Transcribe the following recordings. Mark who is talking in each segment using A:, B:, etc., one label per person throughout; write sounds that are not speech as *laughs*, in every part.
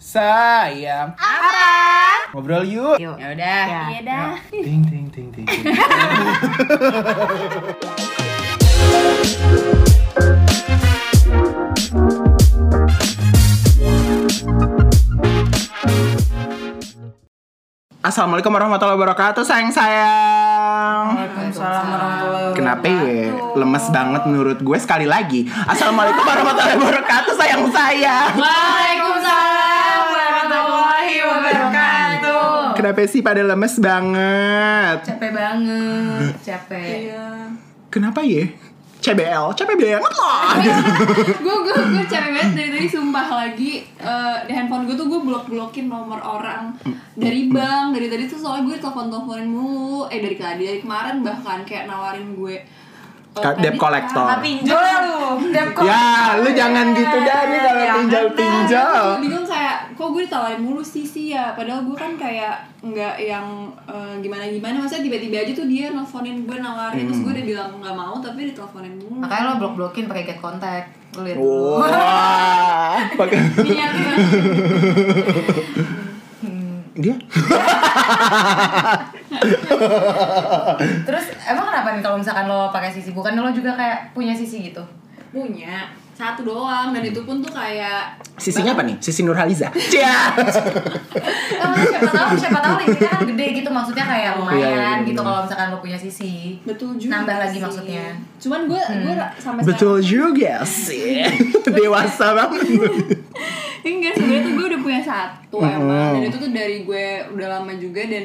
A: Sayang.
B: Apa?
A: Ngobrol yuk.
B: Yuk. Ya udah.
C: Iya dah.
A: Ting ting ting ting. ting. *laughs* Assalamualaikum warahmatullahi wabarakatuh sayang sayang.
B: Waalaikumsalam warahmatullahi wabarakatuh.
A: Kenapa ya? Lemes banget menurut gue sekali lagi. Assalamualaikum warahmatullahi wabarakatuh sayang sayang.
B: Waalaikumsalam
A: Kenapa sih pada lemes banget?
B: Capek banget, capek.
A: Kenapa ya? CBL, capek banget lah.
C: gue gue gue capek banget dari tadi sumpah lagi eh, di handphone gue tuh gue blok blokin nomor orang dari bank dari tadi tuh soalnya gue telepon teleponin mulu eh dari tadi dari kemarin bahkan kayak nawarin gue *laughs*
A: debt collector.
C: lah.
B: Pinjol lu. Debt
A: Ya, lu jangan gitu dah nih kalau
B: Ya,
A: pinjol-pinjol.
C: Gue bingung kayak kok gue ditawarin mulu sih sih ya padahal gue kan kayak nggak yang eh, gimana gimana maksudnya tiba-tiba aja tuh dia nelfonin gue nawarin terus gue udah bilang nggak mau tapi diteleponin mulu
B: Makanya lo blok-blokin pakai get contact. Lu lihat.
A: Wah, *laughs* pakai
C: niatnya *laughs*
A: dia.
B: Terus emang kenapa nih kalau misalkan lo pakai sisi? Bukan lo juga kayak punya sisi gitu?
C: punya satu doang dan itu pun tuh kayak
A: Sisinya apa nih? Sisi Nurhaliza. Cia. *laughs*
B: Oh, siapa tahu siapa tahu kan gede gitu maksudnya kayak lumayan
A: Iya, iya, iya,
B: gitu kalau misalkan lo punya sisi.
C: betul juga
B: Nambah lagi
C: sih.
B: maksudnya.
C: cuman gue gue sampai
A: Betul juga sih. *laughs* Dewasa banget.
C: enggak sebenarnya tuh gue udah punya satu emang dan itu tuh dari gue udah lama juga dan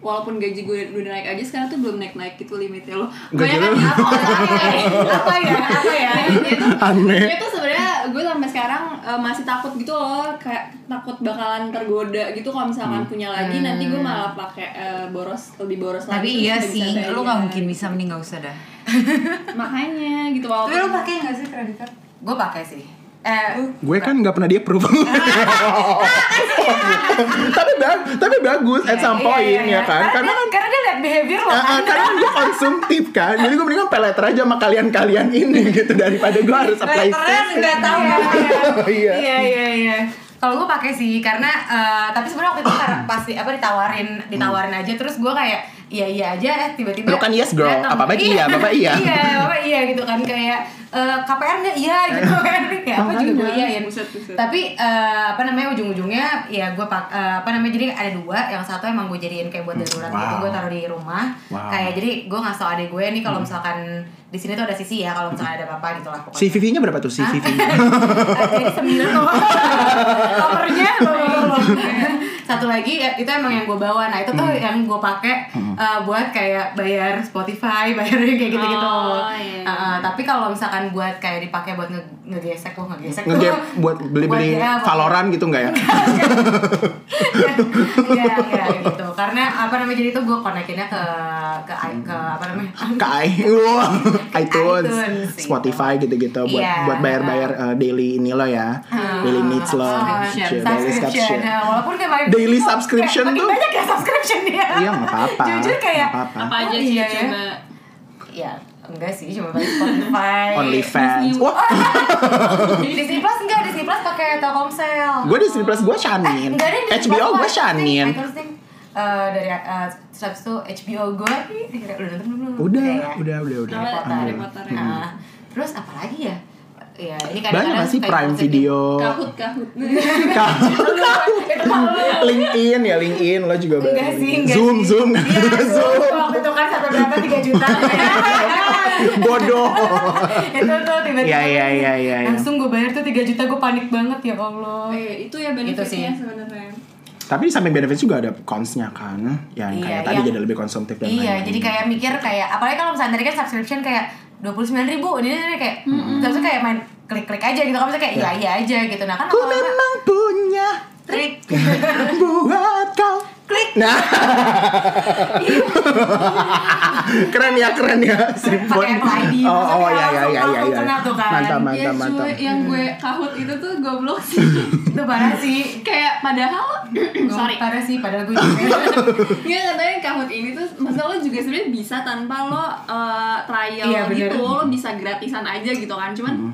C: walaupun gaji gue udah naik aja sekarang tuh belum naik naik gitu limitnya lo
A: Gaji
C: banyak kan
A: lu?
C: apa
B: apa ya? Apa ya? *laughs*
C: Dia tuh
A: Aneh.
C: dia tuh sebenarnya gue sampai sekarang eh, masih takut gitu loh kayak takut bakalan tergoda gitu kalau misalkan punya lagi nanti gue malah pakai eh, boros lebih boros lagi
D: Tapi iya
C: nggak bisa
D: sih,
C: bayar.
D: lu gak mungkin bisa mending gak usah dah.
C: makanya gitu walaupun
D: Tapi lu pakai gak sih kredit card?
B: Gue pakai sih. Eh,
A: Gue kan nggak pernah dia approve. *laughs* tapi bag- tapi bagus at some point ya kan. Karena
B: dia, karena dia lihat behavior lo
A: Ah, ah,
B: kan.
A: karena gue konsumtif kan, jadi gue mendingan pay letter aja sama kalian-kalian ini *laughs* gitu daripada gue harus apply sisi.
B: nggak tahu ya. *laughs*
A: Iya.
B: Iya iya iya. Kalau gue pakai sih karena eh, tapi sebenarnya waktu itu karena pasti apa ditawarin ditawarin aja terus gue kayak iya iya aja eh tiba-tiba
A: Lu kan yes, girl.
B: datang.
A: Apa-apa iya, apa-apa iya.
B: iya apa iya gitu kan kayak eh, KPR nggak? Iya gitu *laughs* kan. Kayak apa juga gue iya ya tapi eh, apa namanya ujung-ujungnya ya gue pak eh, apa namanya jadi ada dua. Yang satu emang gue jadiin kayak buat darurat gitu
A: Wow.
B: gue taruh di rumah.
A: Wow.
B: kayak jadi gue ngasih tau adik gue nih kalau misalkan di sini tuh ada sisi ya kalau misalkan ada apa-apa gitu lah pokoknya.
A: CVV-nya berapa tuh? CVV-nya? *laughs*
B: jadi sembilan. *laughs* Tuh nomornya satu lagi ya, itu emang yang gue bawa nah itu tuh yang gue pakai uh, buat kayak bayar Spotify *laughs* bayar kayak gitu gitu
C: Oh, iya.
B: tapi kalau misalkan buat kayak dipakai buat nge ngegesek gue ngegesek tuh
A: Ngegap buat *laughs* beli-beli
B: Buat ya,
A: Valorant gitu nggak ya?
B: ya ya gitu karena apa namanya jadi tuh gue konekinnya ke ke ke apa namanya *laughs*
A: Ke iTunes,
B: iTunes, gitu.
A: Spotify gitu-gitu buat
B: Iya.
A: buat bayar-bayar uh, daily ini lo ya, daily needs lo,
B: Subscription.
A: Daily subscription.
B: Nah, walaupun kayak
A: Daily subscription
B: kayak makin
A: tuh-
B: banyak ya subscription dia
A: Iya nggak apa-apa.
B: jujur kayak
A: nggak apa-apa.
C: apa aja
B: Oh,
C: sih
B: iya, ya.
C: coba
B: ya enggak sih cuma pakai Spotify
A: OnlyFans. Wah, *laughs*
B: Disney Plus enggak Disney Plus pakai Telkomsel
A: gue di Disney Plus gue Shanin,
B: enggak deh Disney
A: HBO gue
B: gua
A: Shanin.
B: Eh, dari uh, habis itu HBO gue udah nonton belum
A: Udah,
B: ya?
A: udah, udah, udah.
C: Harry Potter, Harry
A: Alhamdullah.
C: Potter.
B: Nah, terus apa lagi ya ya ini
A: Banyak
B: kadang-kadang
A: nggak sih
B: kayak
A: Prime Video,
C: kahut kahut *laughs*
B: malu
A: LinkedIn ya LinkedIn lo juga
B: Enggak
A: banyak.
B: sih, enggak
A: Zoom,
B: sih.
A: Zoom,
B: Iya,
A: Zoom. *laughs*
B: Waktu itu kan satu berapa 3 juta. *laughs*
A: Bodoh.
B: itu tuh tiba-tiba.
A: Iya, iya, iya, iya, iya.
B: Langsung gue bayar tuh 3 juta, gue panik banget ya Allah.
C: Eh, itu ya benefitnya sebenarnya
A: Tapi di samping benefits juga ada cons-nya kan, yang kayak
B: Iya,
A: tadi
B: iya.
A: jadi lebih konsumtif dan
B: Iya,
A: lain-lain.
B: jadi kayak mikir kayak apalagi kalau misalnya tadi kan subscription kayak dua puluh sembilan ribu, ini ini kayak, terus kayak main klik-klik aja gitu, misalnya kayak iya. iya aja gitu, nah kan
A: Ku
B: kalau
A: memang punya
B: trik, klik, *laughs*
A: Nah, *laughs* keren ya, keren ya,
B: pakai ID,
A: Oh, oh
B: maksudnya
A: ya, ya, ya, ya, ya.
B: kan.
A: Mantap, mantap, mantap.
C: cuy yang gue kahut itu tuh goblok sih *laughs*
B: itu parah sih.
C: kayak padahal *coughs* sorry
B: parah sih, padahal gue juga.
C: Nggak *laughs* katanya kahut ini tuh masalah lo juga sebenarnya bisa tanpa lo uh, trial
B: Iya,
C: gitu lo bisa gratisan aja gitu kan cuman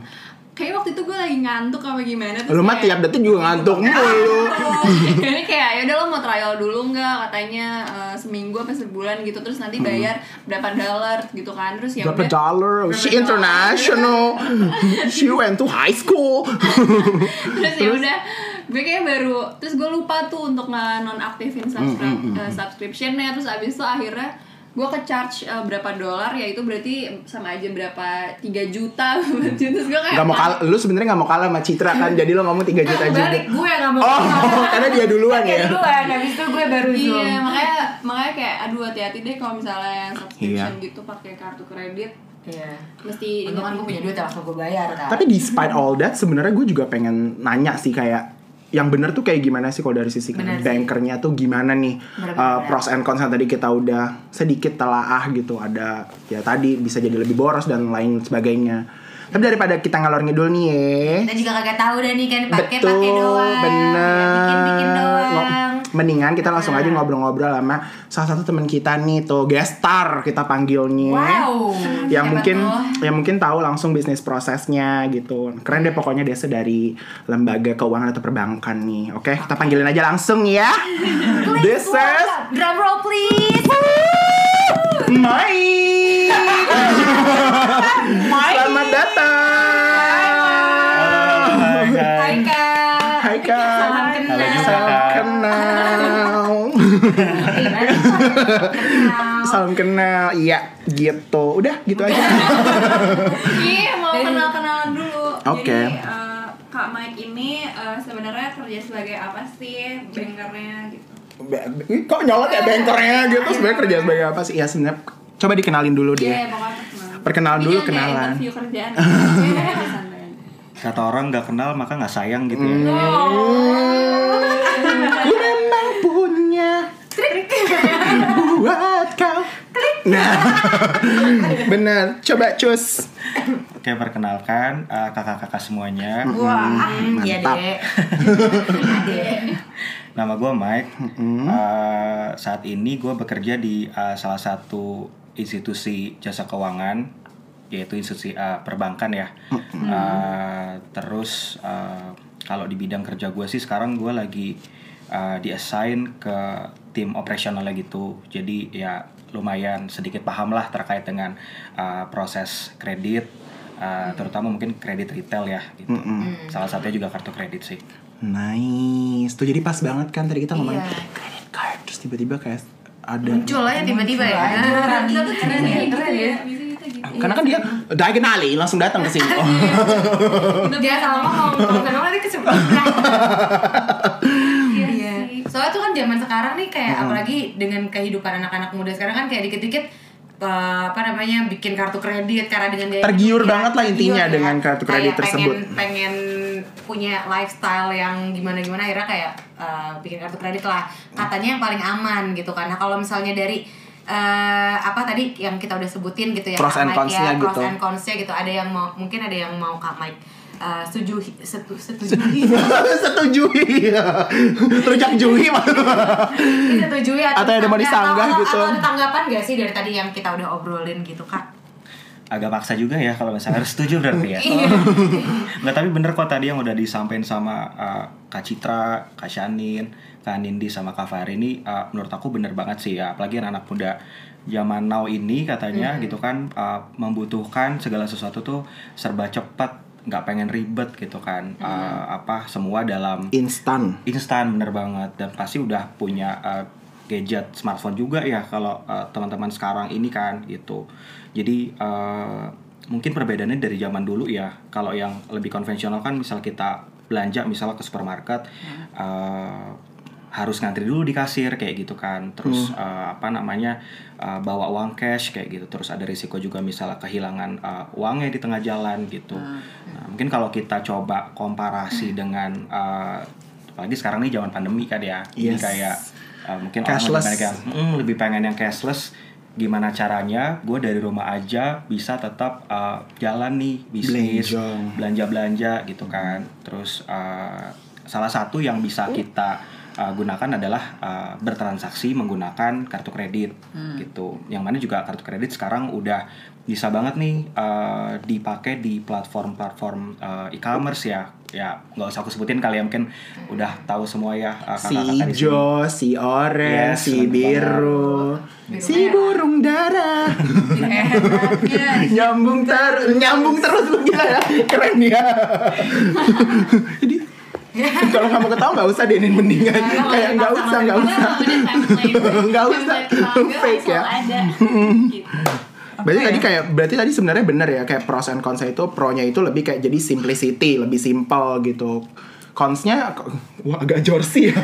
C: kayak waktu itu gue lagi ngantuk apa gimana terus
A: Lu mah tiap detik juga ngantuk mulu. *laughs*
C: Jadi kayak ya udah lo mau trial dulu nggak katanya eh, seminggu apa sebulan gitu terus nanti bayar berapa dolar gitu kan terus ya
A: Berapa dollar? She
C: dollar.
A: international. *laughs* She went to high school. *laughs*
C: terus ya udah gue kayak baru terus gue lupa tuh untuk nggak nonaktifin subscri- eh, subscriptionnya terus abis itu akhirnya gue ke charge eh, berapa dolar ya itu berarti sama aja berapa 3 *laughs* juta terus gue kayak
A: Gak mau kalah, lu sebenarnya gak mau kalah sama Citra kan, jadi lo ngomong 3 juta juga.
B: balik gue gak mau
A: Oh,
B: kalah. *laughs*
A: karena dia duluan
B: Dia
A: ya.
B: duluan habis itu gue baru zoom
C: iya makanya makanya kayak aduh hati-hati deh kalau misalnya yang subscription
A: Iya.
C: gitu pakai kartu kredit
B: iya
C: mesti
B: Untung kan gue punya duit langsung gue bayar kan
A: Tapi despite all that, sebenarnya gue juga pengen nanya sih kayak yang bener tuh kayak gimana sih kalau dari sisi
B: Bener sih.
A: bankernya tuh gimana nih
B: Bener-bener.
A: uh, pros and cons yang tadi kita udah sedikit telaah gitu ada ya tadi bisa jadi lebih boros dan lain sebagainya tapi daripada kita ngalor ngidul nih ya
B: kita juga kagak tahu dah nih kan pakai pakai doang
A: bener.
B: bikin bikin doang
A: Mendingan kita langsung aja ngobrol-ngobrol sama salah satu teman kita nih tuh guest star kita panggilnya.
B: wow
A: Yang
B: Siapa
A: mungkin
B: tuh?
A: yang mungkin tahu langsung bisnis prosesnya gitu. Keren deh pokoknya Desa dari lembaga keuangan atau perbankan nih. Oke, kita panggilin aja langsung ya. This is
B: drum roll please
A: Mike. Selamat datang.
E: Hai, hai.
B: Hai kak
A: Hai
B: Salam kenal.
A: Iya, gitu. Udah, gitu aja. *laughs*
C: Iya mau kenal kenalan dulu.
A: Oke.
C: Jadi eh, Kak Mike ini eh, sebenarnya kerja sebagai apa sih bankernya gitu?
A: Kok nyolot ya bankernya gitu sebenarnya kerja sebagai apa sih? Ya sebenarnya coba dikenalin dulu deh.
C: Iya pokoknya perkenalan.
A: Dulu, kenalan.
C: Kerjaan. Iya, *laughs* aja.
E: Kata orang nggak kenal maka nggak sayang gitu ya.
A: Ku memang punya trik buat kau. Nah, *laughs* benar. Coba cus.
E: Oke perkenalkan eh, kakak-kakak semuanya.
B: Wah, iya
A: mantap.
B: dek. Dek.
E: Nama gue Mike. Eh, saat ini gue bekerja di eh, salah satu institusi jasa keuangan yaitu institusi eh, perbankan ya. Eh, terus eh, kalau di bidang kerja gue sih sekarang gue lagi eh, diassign ke tim operasionalnya gitu. Jadi ya lumayan sedikit paham lah terkait dengan eh, proses kredit, eh, terutama mungkin kredit retail ya gitu. Salah satunya juga kartu kredit sih.
A: Nice. Tuh jadi pas banget kan tadi kita ngomongin
B: Iya.
A: credit card terus tiba-tiba kayak ada
B: Muncul aja tiba-tiba ya.
C: Kita tuh keren ya,
B: Keren ya.
C: ya. Gitu.
A: karena kan dia diagonali langsung datang ke sini. Oh.
B: Jangan salah ngomong, kalau nanti kesebut.
C: Iya
B: Iya.
C: sih.
B: Soalnya tuh kan zaman sekarang nih kayak apalagi dengan kehidupan anak-anak muda sekarang kan kayak dikit-dikit eh, apa namanya bikin kartu kredit karena dengan gaya
A: Tergiur
B: ya,
A: banget lah intinya
B: tergiur
A: dengan kartu kredit
B: Kayak
A: tersebut.
B: pengen, pengen punya lifestyle yang gimana gimana akhirnya kayak eh, bikin kartu kredit lah. Katanya yang paling aman gitu karena kalau misalnya dari eh, apa tadi yang kita udah sebutin gitu ya
A: Pros and cons-nya
B: ya, pros
A: gitu.
B: and cons-nya gitu. Ada yang mau mungkin ada yang mau Kak Mike eh, setuju setu, setuju *laughs*
A: Setujui. Rujak jui
B: setujui atau,
A: Atau ada mau disanggah gitu.
B: atau ada tanggapan gak sih dari tadi yang kita udah obrolin gitu kak
E: agak maksa juga ya kalau misalnya harus setuju berarti ya. *laughs*
B: Iya.
E: Nggak tapi bener kok tadi yang udah disampaikan sama uh, Kak Citra, Kak Shanin, Kak Nindi sama Kak Fahri ini uh, menurut aku bener banget sih ya. Apalagi anak muda zaman now ini katanya gitu kan uh, membutuhkan segala sesuatu tuh serba cepat, nggak pengen ribet gitu kan. Uh, apa semua dalam
A: Instan.
E: instan bener banget dan pasti udah punya uh, gadget smartphone juga ya kalau uh, teman-teman sekarang ini kan gitu jadi uh, mungkin perbedaannya dari zaman dulu ya kalau yang lebih konvensional kan misal kita belanja misalnya ke supermarket uh, harus ngantri dulu di kasir kayak gitu kan. Terus uh, apa namanya uh, bawa uang cash kayak gitu. Terus ada risiko juga misalnya kehilangan uh, uangnya di tengah jalan gitu. Nah, mungkin kalau kita coba komparasi dengan uh, apalagi sekarang nih zaman pandemi kan ya.
A: Yes.
E: kayak uh, mungkin
A: Cashless.
E: orang lebih yang "Mm, lebih pengen yang cashless. Gimana caranya? Gue dari rumah aja bisa tetap uh, jalan nih bisnis
A: Belanjong.
E: belanja. belanja gitu kan. Terus uh, salah satu yang bisa kita uh, gunakan adalah uh, bertransaksi menggunakan kartu kredit gitu. Yang mana juga kartu kredit sekarang udah bisa banget nih uh, dipakai di platform-platform uh, e-commerce ya. Ya nggak usah aku sebutin kali ya mungkin udah tahu semua ya uh,
A: si
E: di sini.
A: hijau, si orange,
E: Yes,
A: si biru,
B: Biru
A: si
B: merah.
A: burung dara.
B: Iya.
A: nyambung terus, nyambung terus lu *laughs* gila ya, keren ya. Jadi *laughs* *laughs* kalau mau ketawa nggak usah deh, mendingan
B: Nggak,
A: kayak nggak usah nggak usah. *laughs*
C: Nggak
A: usah. *laughs* Fake ya.
C: gitu.
A: Berarti tadi kayak berarti tadi sebenarnya bener ya kayak pros and cons itu pro-nya itu lebih kayak jadi simplicity, lebih simple gitu. Cons-nya wah agak jorsi ya.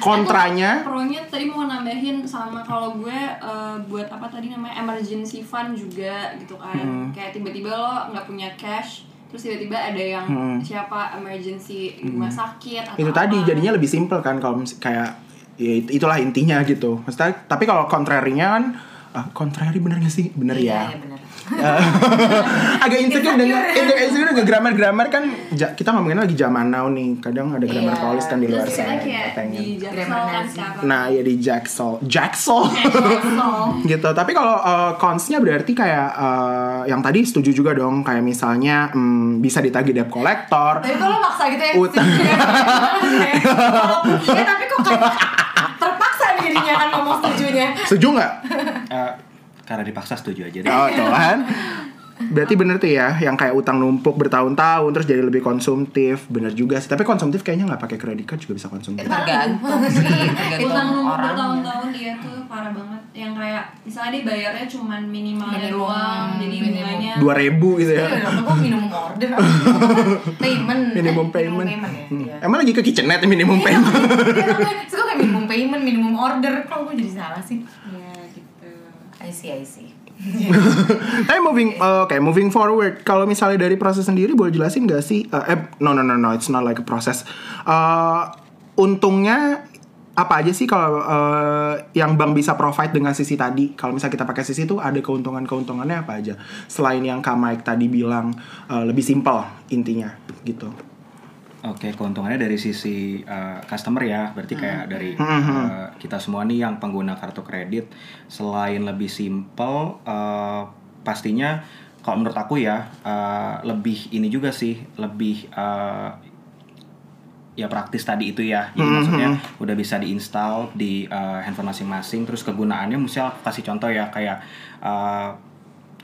A: Kontranya
C: Pronya tadi mau nambahin sama kalau gue eh, buat apa tadi namanya emergency fund juga gitu kan.
A: Hmm.
C: Kayak tiba-tiba lo nggak punya cash, terus tiba-tiba ada yang siapa emergency di rumah sakit atau
A: Hmm. itu tadi
C: apa.
A: jadinya lebih simple kan kalau kayak ya it- itulah intinya gitu. Maksudnya tapi kalau kontrarinya kan ah, contrary bener gak sih? Bener ya.
D: Iya, benar. *laughs*
A: agak insecure dengan insecure insecure dengan grammar grammar kan ja- kita ngomongin lagi zaman now nih kadang ada grammar
D: Iya.
A: polis kan di luar sana pengen.
C: kan
A: nah ya di Jaksel Jaksel
C: Jaksel. *laughs*
A: gitu tapi kalau uh, consnya berarti kayak uh, yang tadi setuju juga dong kayak misalnya hmm, bisa ditagih debt collector
B: Tapi kalau maksa gitu ya.
A: Utang.
B: Kalau *laughs* ya tapi kok kayak terpaksa nih jadinya kan ngomong setujunya.
A: setuju nggak
E: Uh, karena dipaksa setuju aja deh.
A: oh tuh kan? Berarti bener tuh ya yang kayak utang numpuk bertahun-tahun terus jadi lebih konsumtif. Bener juga sih. Tapi konsumtif kayaknya nggak pakai kredit card juga bisa konsumtif.
D: Tergantung. Sih, *laughs* tergantung
C: Utang numpuk bertahun-tahun dia tuh parah banget. Yang kayak misalnya dia bayarnya cuman minimalnya
B: Minimum,
C: doang Jadi
B: minimum.
C: bunganya
A: dua ribu gitu ya?
B: Iya, kok minimum order? *laughs* Payment.
A: Minimum
B: Eh,
A: payment,
B: ya?
A: Hmm.
B: Iya.
A: emang lagi ke kitchenette minimum payment?
B: Iya, terus gue kayak minimum payment minimum order. Kok gue jadi salah sih
D: I see, I see. *laughs*
A: Tapi moving, uh, oke, moving forward. Kalau misalnya dari proses sendiri, boleh jelasin gak sih? Uh, eh, no, no, no, no, it's not like a process. Uh, untungnya apa aja sih kalau uh, yang bank bisa provide dengan sisi tadi? Kalau misalnya kita pakai sisi itu ada keuntungan-keuntungannya apa aja? Selain yang Kak Mike tadi bilang uh, lebih simpel intinya, gitu.
E: Oke, keuntungannya dari sisi uh, customer ya, berarti kayak dari uh, kita semua nih yang pengguna kartu kredit, selain lebih simple, uh, pastinya kalau menurut aku ya uh, lebih ini juga sih, lebih uh, ya praktis tadi itu ya, jadi maksudnya udah bisa diinstal di uh, handphone masing-masing, terus kegunaannya misal kasih contoh ya kayak uh,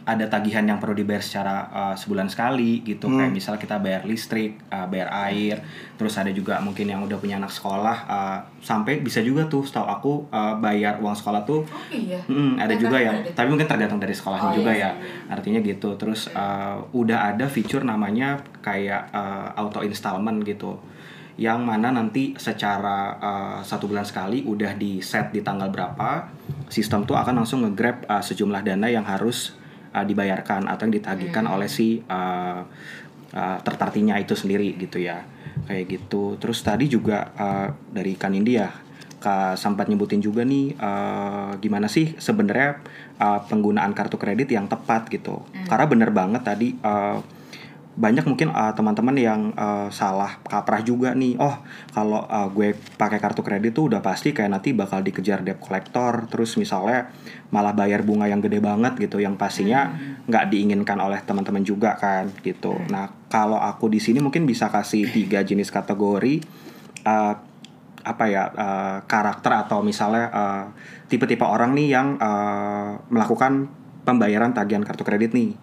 E: ada tagihan yang perlu dibayar secara uh, sebulan sekali gitu. Kayak misal kita bayar listrik, uh, bayar air, terus ada juga mungkin yang udah punya anak sekolah uh, sampai bisa juga tuh setahu aku uh, bayar uang sekolah tuh.
B: Oh iya?
E: Mm, ada
B: Bayar
E: juga yang
B: kredit.
E: tapi mungkin tergantung dari sekolahnya
B: Oh,
E: juga
B: iya
E: ya. artinya gitu. Terus uh, udah ada fitur namanya kayak uh, auto installment gitu. Yang mana nanti secara uh, satu bulan sekali udah di set di tanggal berapa sistem tuh akan langsung nge-grab uh, sejumlah dana yang harus uh, dibayarkan atau yang ditagihkan oleh si uh, uh, tertartinya itu sendiri gitu ya. Kayak gitu. Terus tadi juga uh, dari kan India Kak sempat nyebutin juga nih uh, gimana sih sebenarnya uh, penggunaan kartu kredit yang tepat gitu. Karena bener banget tadi uh, banyak mungkin uh, teman-teman yang uh, salah kaprah juga nih. Oh kalau uh, gue pakai kartu kredit tuh udah pasti kayak nanti bakal dikejar debt collector terus misalnya malah bayar bunga yang gede banget gitu yang pastinya nggak diinginkan oleh teman-teman juga kan gitu. Nah kalau aku di sini mungkin bisa kasih tiga jenis kategori uh, apa ya uh, karakter atau misalnya uh, tipe-tipe orang nih yang uh, melakukan pembayaran tagihan kartu kredit nih.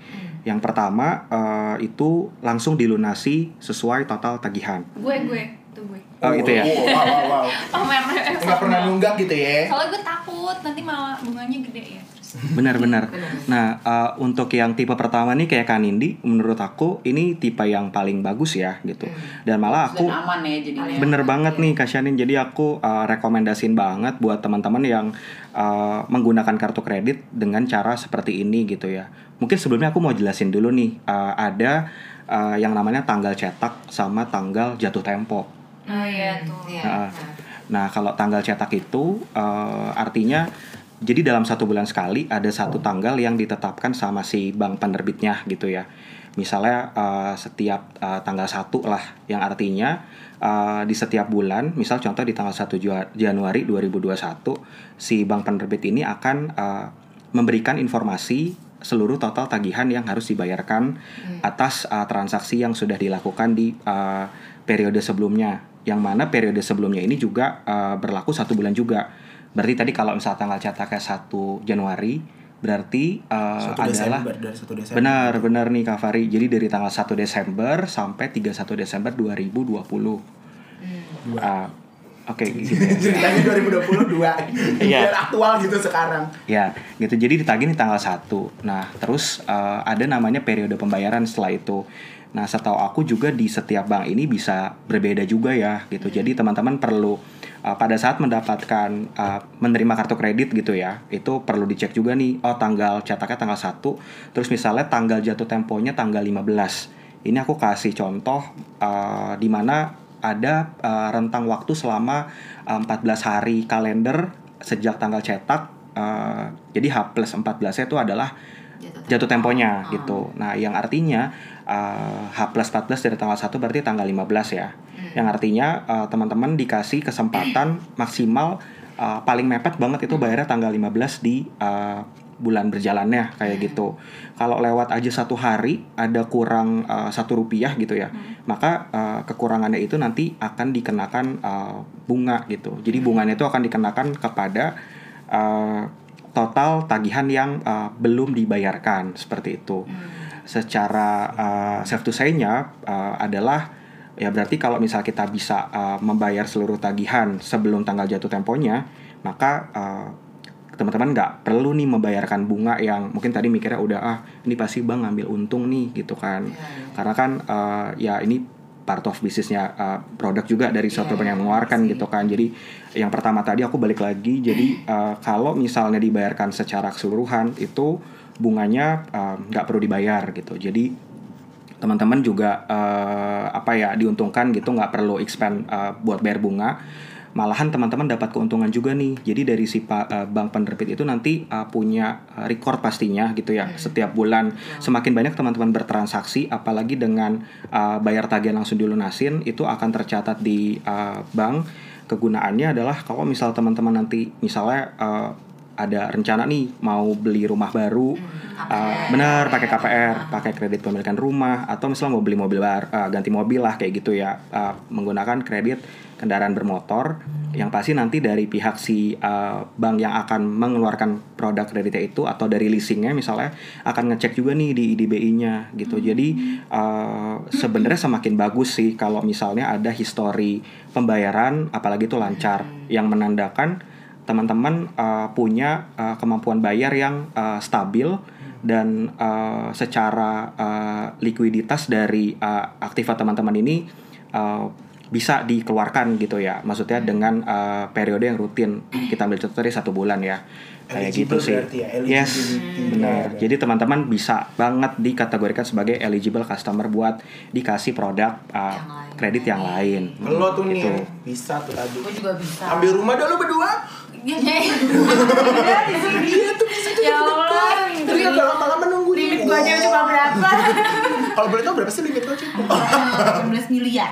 E: Yang pertama uh, itu langsung dilunasi sesuai total tagihan.
C: Gue gue itu gue
E: Oh, itu ya.
A: Wow, wow, wow.
C: Pamer
A: Nggak pernah nunggak gitu ya?
C: Soalnya gue takut nanti malah bunganya gede ya
E: Benar-benar. *laughs* Nah, uh, untuk yang tipe pertama nih kayak Kanindi, menurut aku ini tipe yang paling bagus ya gitu. Dan malah aku
D: Dan aman ya jadinya.
E: Bener banget nih Kak Shanin. Jadi aku uh, rekomendasiin banget buat teman-teman yang uh, menggunakan kartu kredit dengan cara seperti ini gitu ya. Mungkin sebelumnya aku mau jelasin dulu nih. uh, ada uh, yang namanya tanggal cetak sama tanggal jatuh tempo.
B: oh iya tuh
D: Iya.
E: Nah, Nah, kalau tanggal cetak itu uh, artinya jadi dalam satu bulan sekali ada satu tanggal yang ditetapkan sama si bank penerbitnya gitu ya. Misalnya uh, setiap uh, tanggal satu lah, yang artinya uh, di setiap bulan, misal contoh di tanggal 1 Jua- Januari 2021, si bank penerbit ini akan uh, memberikan informasi seluruh total tagihan yang harus dibayarkan atas uh, transaksi yang sudah dilakukan di uh, periode sebelumnya. Yang mana periode sebelumnya ini juga uh, berlaku satu bulan juga. Berarti tadi kalau misalnya tanggal cetaknya 1 Januari, berarti uh, adalah
A: Desember dari satu Desember.
E: benar benar nih Kak Fari. Jadi dari tanggal 1 Desember sampai 31 Desember 2020.
A: Dua.
E: Ah, Oke, gitu ya. *laughs*
A: Ceritanya 2022.
E: Iya.
A: Biar aktual gitu sekarang.
E: Ya, gitu. Jadi ditagih di tanggal 1. Nah, terus eh, ada namanya periode pembayaran setelah itu. Nah, setahu aku juga di setiap bank ini bisa berbeda juga ya, gitu. Jadi teman-teman perlu eh, pada saat mendapatkan eh, menerima kartu kredit gitu ya, itu perlu dicek juga nih, oh tanggal cetaknya tanggal 1, terus misalnya tanggal jatuh temponya tanggal 15. Ini aku kasih contoh eh, di mana ada eh, rentang waktu selama eh, 14 hari kalender sejak tanggal cetak eh, jadi H plus 14 itu adalah jatuh temponya gitu. Nah, yang artinya uh, H plus 14 dari tanggal 1 berarti tanggal 15 ya. Yang artinya uh, teman-teman dikasih kesempatan maksimal uh, paling mepet banget itu bayarnya tanggal 15 di uh, bulan berjalannya kayak gitu. Kalau lewat aja satu hari ada kurang uh, satu rupiah gitu ya, maka uh, kekurangannya itu nanti akan dikenakan uh, bunga gitu. Jadi bunganya itu akan dikenakan kepada uh, total tagihan yang uh, belum dibayarkan seperti itu. Secara uh, safe to say-nya uh, adalah ya berarti kalau misal kita bisa uh, membayar seluruh tagihan sebelum tanggal jatuh temponya, maka uh, teman-teman nggak perlu nih membayarkan bunga yang mungkin tadi mikirnya udah ah ini pasti bang ngambil untung nih gitu kan. Karena kan uh, ya ini part of bisnisnya uh, produk juga dari suatu bank yang mengeluarkan gitu kan. Jadi yang pertama tadi aku balik lagi. Jadi *clears throat* uh, kalau misalnya dibayarkan secara keseluruhan itu bunganya uh, nggak perlu dibayar gitu. Jadi teman-teman juga eh, apa ya diuntungkan gitu nggak perlu expand eh, buat bayar bunga malahan teman-teman dapat keuntungan juga nih. Jadi dari si eh, bank penerbit itu nanti eh, punya eh, record pastinya gitu ya setiap bulan. Semakin banyak teman-teman bertransaksi apalagi dengan eh, bayar tagihan langsung dilunasin itu akan tercatat di eh, bank. Kegunaannya adalah kalau misal teman-teman nanti misalnya eh, ada rencana nih mau beli rumah baru. Uh, benar pakai KPR pakai kredit pemilikan rumah atau misalnya mau beli mobil baru uh, ganti mobil lah kayak gitu ya. Uh, menggunakan kredit kendaraan bermotor yang pasti nanti dari pihak si uh, bank yang akan mengeluarkan produk kreditnya itu atau dari leasingnya misalnya akan ngecek juga nih di IDBI-nya gitu. Jadi uh, sebenarnya semakin bagus sih kalau misalnya ada histori pembayaran apalagi itu lancar yang menandakan teman-teman uh, punya uh, kemampuan bayar yang uh, stabil dan uh, secara uh, likuiditas dari uh, aktiva teman-teman ini uh, bisa dikeluarkan gitu ya maksudnya dengan uh, periode yang rutin kita ambil contoh dari satu bulan ya kayak gitu sih
A: ya,
E: yes
A: eligibility.
E: benar
A: Ya,
E: jadi teman-teman bisa banget dikategorikan sebagai eligible customer buat dikasih produk uh,
D: Yang lain.
E: kredit yang lain
A: Lo tuh nih
E: Gitu.
A: ya, bisa tuh tadi.
D: Gue juga bisa.
A: Ambil rumah dulu berdua.
D: Ya,
A: Iya tuh bisa
B: Ya Allah,
A: Tapi udah lama-lama nunggu
B: limit gua aja cuma berapa?
A: Kalau boleh tahu berapa sih limit lo Cip?
B: 18 miliar.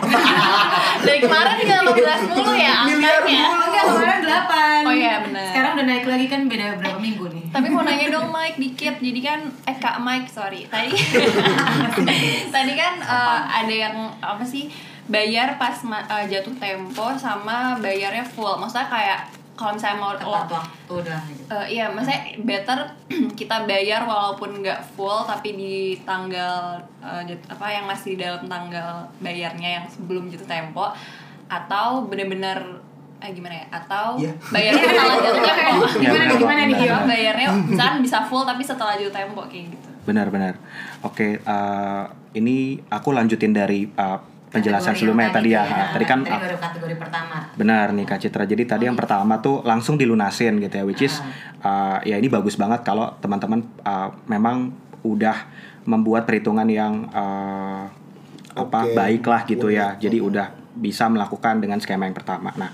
C: Dari kemarin tinggal 15 mulu ya
A: Miliar
C: angkanya.
B: Enggak, kemarin 8.
C: Oh iya, benar.
B: Sekarang udah naik lagi kan beda berapa minggu nih.
C: Tapi mau nanya dong Mike dikit. Jadi kan eh Kak Mike sorry. Tadi *laughs* tadi kan eh, ada yang apa sih bayar pas eh, jatuh tempo sama bayarnya full. Maksudnya kayak kalau misalnya mau
D: tepat
C: lo
D: waktu dah gitu.
C: Eh, iya, maksudnya better *clears throat* kita bayar walaupun nggak full tapi di tanggal jat- apa yang masih dalam tanggal bayarnya yang sebelum jatuh tempo atau bener-bener eh gimana ya? Atau
A: Iya.
C: bayarnya setelah jatuh tempo.
B: Gimana
E: benar,
B: gimana nih. Gio?
C: bayarnya *laughs* misalkan bisa full tapi setelah jatuh tempo kayak gitu.
E: Benar-benar. Oke, eh, ini aku lanjutin dari eh, penjelasan sebelumnya tadi ya.
D: tuh
E: Tadi kan
D: kategori pertama.
E: benar nih Kak Citra. Jadi tadi yang pertama tuh langsung dilunasin gitu ya, which is uh, ya ini bagus banget kalau teman-teman uh, memang udah membuat perhitungan yang uh, apa
A: Oke.
E: baik lah gitu ya. Jadi udah bisa melakukan dengan skema yang pertama. Nah,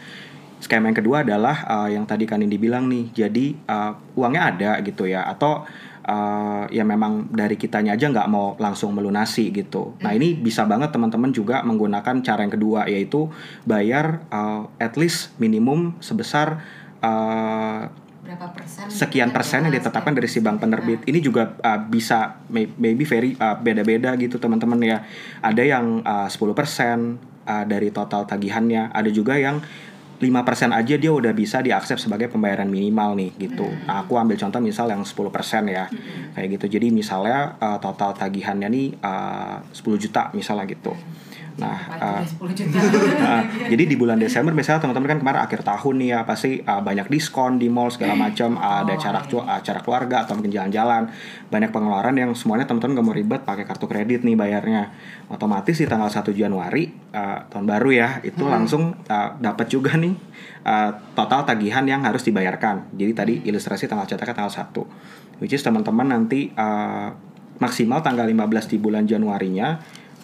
E: skema yang kedua adalah uh, yang tadi kan Indi bilang nih. Jadi uh, uangnya ada gitu ya atau uh, ya memang dari kitanya aja nggak mau langsung melunasi gitu. Nah ini bisa banget teman-teman juga menggunakan cara yang kedua yaitu bayar uh, at least minimum sebesar uh,
B: berapa persen
E: sekian persen yang ditetapkan dari si bank penerbit. ini juga uh, bisa may- maybe very uh, beda-beda gitu teman-teman ya. Ada yang uh, 10% uh, dari total tagihannya. Ada juga yang 5% aja dia udah bisa diakses sebagai pembayaran minimal nih gitu. Nah, aku ambil contoh misal yang 10% ya. Kayak gitu. Jadi misalnya uh, total tagihannya nih uh, 10 juta misalnya gitu. Nah, uh,
B: 10 juta.
E: Nah, *laughs* jadi di bulan Desember misalnya teman-teman kan kemarin akhir tahun nih ya pasti uh, banyak diskon di mall segala macam ada acara cu- acara keluarga atau mungkin jalan-jalan. Banyak pengeluaran yang semuanya teman-teman gak mau ribet pakai kartu kredit nih bayarnya. Otomatis di tanggal 1 Januari uh, tahun baru ya itu langsung uh, dapat juga nih uh, total tagihan yang harus dibayarkan. Jadi tadi ilustrasi tanggal cetaknya tanggal 1 which is teman-teman nanti uh, maksimal tanggal 15 di bulan Januarinya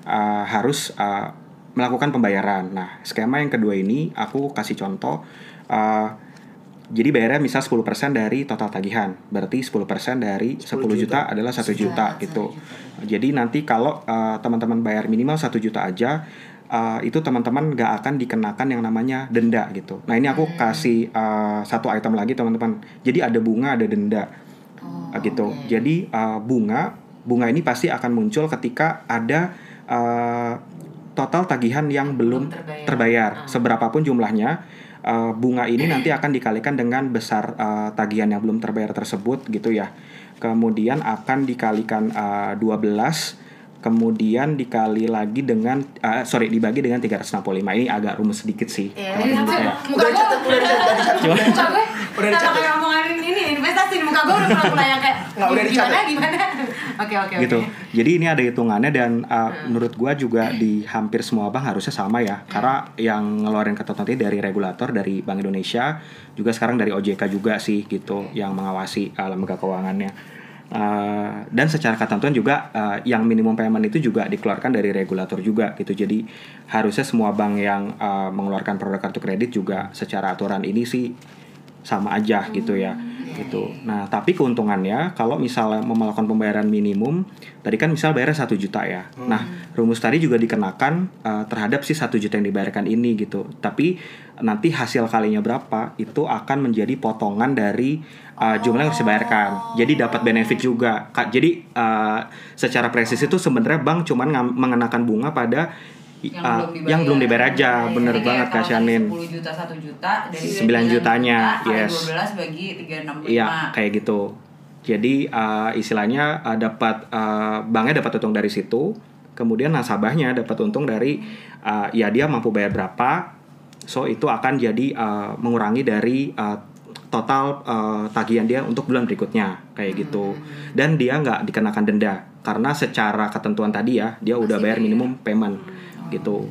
E: uh, harus uh, melakukan pembayaran. Nah, skema yang kedua ini aku kasih contoh. uh, jadi bayarnya misal 10% dari total tagihan. Berarti 10% dari 10 juta,
A: juta.
E: adalah 1
B: Juta,
E: gitu.
B: juta.
E: Jadi nanti kalau uh, teman-teman bayar minimal 1 juta aja uh, itu teman-teman nggak akan dikenakan yang namanya denda gitu. Nah, ini aku kasih uh, satu item lagi teman-teman. Jadi ada bunga, ada denda.
B: Oh,
E: Uh, gitu.
B: oke.
E: Jadi uh, bunga bunga ini pasti akan muncul ketika ada uh, total tagihan yang belum
B: Belum terbayar.
E: terbayar,
B: Ah.
E: seberapapun jumlahnya. uh, bunga ini nanti akan dikalikan dengan besar uh, tagihan yang belum terbayar tersebut gitu ya. Kemudian akan dikalikan uh, 12 kemudian dikali lagi dengan uh, sorry dibagi dengan 365 ini agak rumus sedikit sih
B: Iya, ini
E: Ya.
B: muka
A: Udah
B: gue
A: dicatat, udah dicatat, udah dicatat.
B: Muka gue
A: Udah dicatat.
B: kayak ngomongin ini investasi muka gue udah pernah yang kayak
A: Nggak, udah
B: gimana
A: dicatat.
B: gimana oke *laughs* oke oke
E: gitu. Jadi ini ada hitungannya dan uh, menurut gua juga di hampir semua bank harusnya sama ya. Karena yang ngeluarin ketentuan ini dari regulator dari Bank Indonesia, juga sekarang dari OJK juga sih gitu yang mengawasi uh, lembaga keuangannya. Uh, dan secara ketentuan juga uh, yang minimum payment itu juga dikeluarkan dari regulator juga gitu. Jadi harusnya semua bank yang uh, mengeluarkan produk kartu kredit juga secara aturan ini sih sama aja gitu ya gitu. Nah tapi keuntungannya kalau misalnya melakukan pembayaran minimum tadi kan misal bayarnya satu juta ya. Nah rumus tadi juga dikenakan uh, terhadap si satu juta yang dibayarkan ini gitu. Tapi nanti hasil kalinya berapa itu akan menjadi potongan dari uh, jumlah yang harus dibayarkan. Jadi dapat benefit juga. Jadi uh, secara presis itu sebenarnya bank cuman ngam- mengenakan bunga pada
D: yang,
E: uh,
D: belum dibayar.
E: yang belum dibayar aja.
D: Iya,
E: Bener banget Kak
D: kalau tadi
E: Shanin.
D: 10 juta 1 juta dari
E: 9 jutanya,
D: juta,
E: yes.
D: kali 12 bagi 365.
E: Iya, kayak gitu. Jadi uh, istilahnya uh, dapat uh, banknya dapat untung dari situ, kemudian nasabahnya dapat untung dari uh, ya dia mampu bayar berapa, so itu akan jadi uh, mengurangi dari uh, total uh, tagihan dia untuk bulan berikutnya kayak gitu. Dan dia nggak dikenakan denda karena secara ketentuan tadi ya dia udah bayar minimum payment gitu.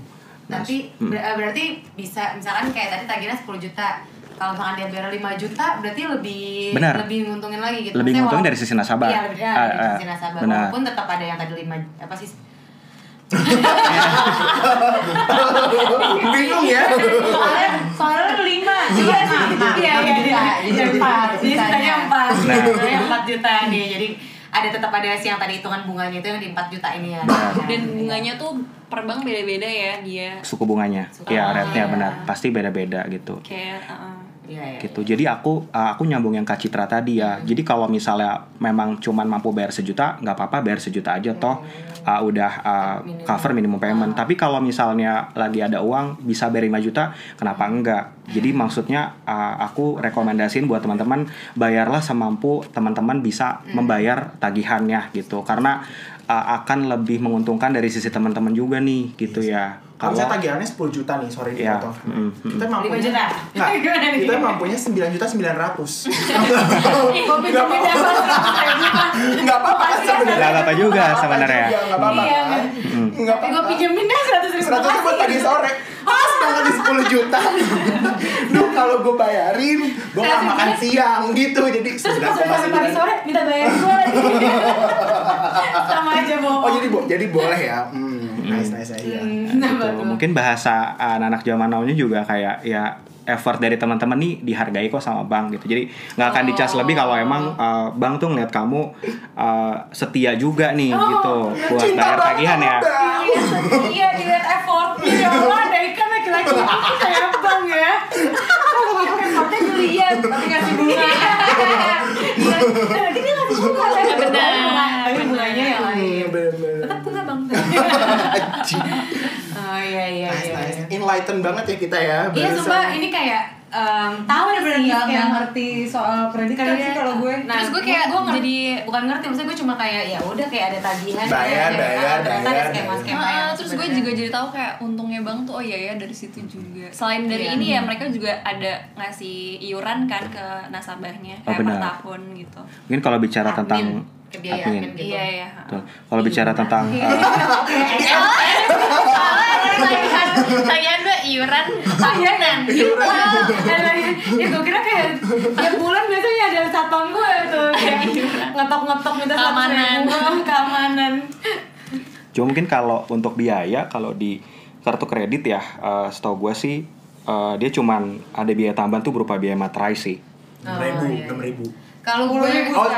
E: Nah,
B: tapi
E: mm.
B: ber- berarti bisa misalkan kayak tadi tagihannya 10 juta kalau misalkan dia bayar 5 juta berarti lebih
E: Benar.
B: lebih nguntungin lagi gitu
E: Lebih nguntungin dari sisi nasabah.
B: iya lebih ya,
E: Ah,
B: dari
E: ah,
B: sisi nasabah
E: benar.
B: walaupun tetap ada yang tadi 5 apa sih
A: Bingung ya.
B: soalnya soalnya lima
D: Iya, empat,
B: iya iya iya
D: jadi
B: iya, empat sisanya empat
E: Nah.
B: sisanya empat juta nih jadi ada tetap ada si yang tadi hitungan bunganya itu yang di 4 juta ini ya
E: Benar.
C: Dan bunganya tuh per bank beda-beda ya dia.
E: suku bunganya.
B: Suku
E: ya, rate-nya
B: iya.
E: benar. Pasti beda-beda gitu.
C: Kayak uh,
B: iya iya
E: gitu. Jadi aku uh, aku nyambung yang Kak Citra tadi ya. Jadi kalau misalnya memang cuman mampu bayar sejuta, nggak apa-apa bayar sejuta aja toh uh, udah uh,
B: Minimum.
E: cover minimum payment. Tapi kalau misalnya lagi ada uang bisa bayar 5 juta, kenapa enggak? Jadi maksudnya uh, aku rekomendasiin buat teman-teman bayarlah semampu teman-teman bisa membayar tagihannya gitu. Karena uh, akan lebih menguntungkan dari sisi teman-teman juga nih gitu ya.
A: Kalau saya tagihannya 10 juta nih, sorry
E: Iya,
A: dipotong.
E: mm, mm.
A: Kita
B: 5
A: mampunya
B: juta *laughs* nih?
A: kita mampunya 9 juta 900.
B: Gue pinjemin dia pas juta
A: Enggak apa-apa kan sebenarnya.
E: Nggak apa-apa juga sebenarnya.
A: Enggak apa-apa
B: Iya,
A: kan.
E: Mm.
A: Enggak
B: tapi gue
A: apa-apa.
B: pinjemin deh 100 ribu
A: 100 ribu buat tadi sore. Pas banget di 10 juta. *laughs* Duh kalau gue bayarin, gue nggak
B: Saya
A: makan siang gitu. Jadi
B: Terus pas udah sampai pagi
A: 9,9.
B: sore minta bayar gue lagi *laughs* Sama aja bohong
A: Oh jadi bo- jadi boleh ya. Hmm, nice nice.
B: Hmm,
E: Gitu.
B: apa tuh?
E: Mungkin bahasa anak-anak zaman now juga kayak ya effort dari teman-teman nih dihargai kok sama bank gitu jadi nggak akan dicas lebih kalau emang uh, bank tuh ngeliat kamu uh, setia juga nih gitu buat bayar tagihan ya.
B: Iya, dilihat effortnya ya Allah, ada ikan laki-laki itu kayak bang ya. Effortnya dilihat, tapi kasih bunga. Nanti dia ngasih bunga.
C: Benar.
B: Tapi bunganya yang lain.
A: Hmm, bener-bener.
B: Tetap bunga bang.
A: Anjing.
B: Oh iya iya
A: Nice,
B: iya.
A: nice. Enlighten banget ya kita ya.
B: Iya, sumpah ini kayak um, tahu
D: Gue bener-bener
B: sih
D: nggak
B: kayak
D: ngerti soal kredit kan sih kalau gue.
B: Nah,
C: Terus gue kayak
B: gue
C: jadi
B: bukan ngerti, maksudnya gue cuma kayak ya udah kayak ada tagihan,
A: Bayar,
B: kayak ada-
A: bayar,
B: ternyata
A: bayar,
B: ada skema-skema
C: Ah,
B: yang
C: terus gue
B: sebenarnya-
C: juga jadi tahu kayak untungnya bang tuh oh iya ya dari situ juga. Selain dari
B: Iya.
C: ini ya mereka juga ada ngasih iuran kan ke nasabahnya
E: Oh,
C: kayak per
E: benar.
C: tahun gitu.
E: mungkin kalau bicara
B: Admin,
E: tentang
B: kebiayaan
E: admin.
B: gitu.
C: Iya iya.
E: Betul. Kalau bicara tentang *laughs* uh,
C: Soalnya tagihan gue iuran tahunan.
B: ya gue kira kayak tiap bulan biasanya ada satpam gue tuh kayak ngetok-ngetok minta satu
C: Keamanan.
B: keamanan
E: Cuma mungkin kalau untuk biaya kalau di kartu kredit ya, uh, setahu gue sih uh, dia cuman ada biaya tambahan tuh berupa biaya materai sih.
A: enam ribu,
B: iya,
A: enam
B: iya.
A: ribu.
B: Kalau gue
A: Oh,
E: ribu
B: kalau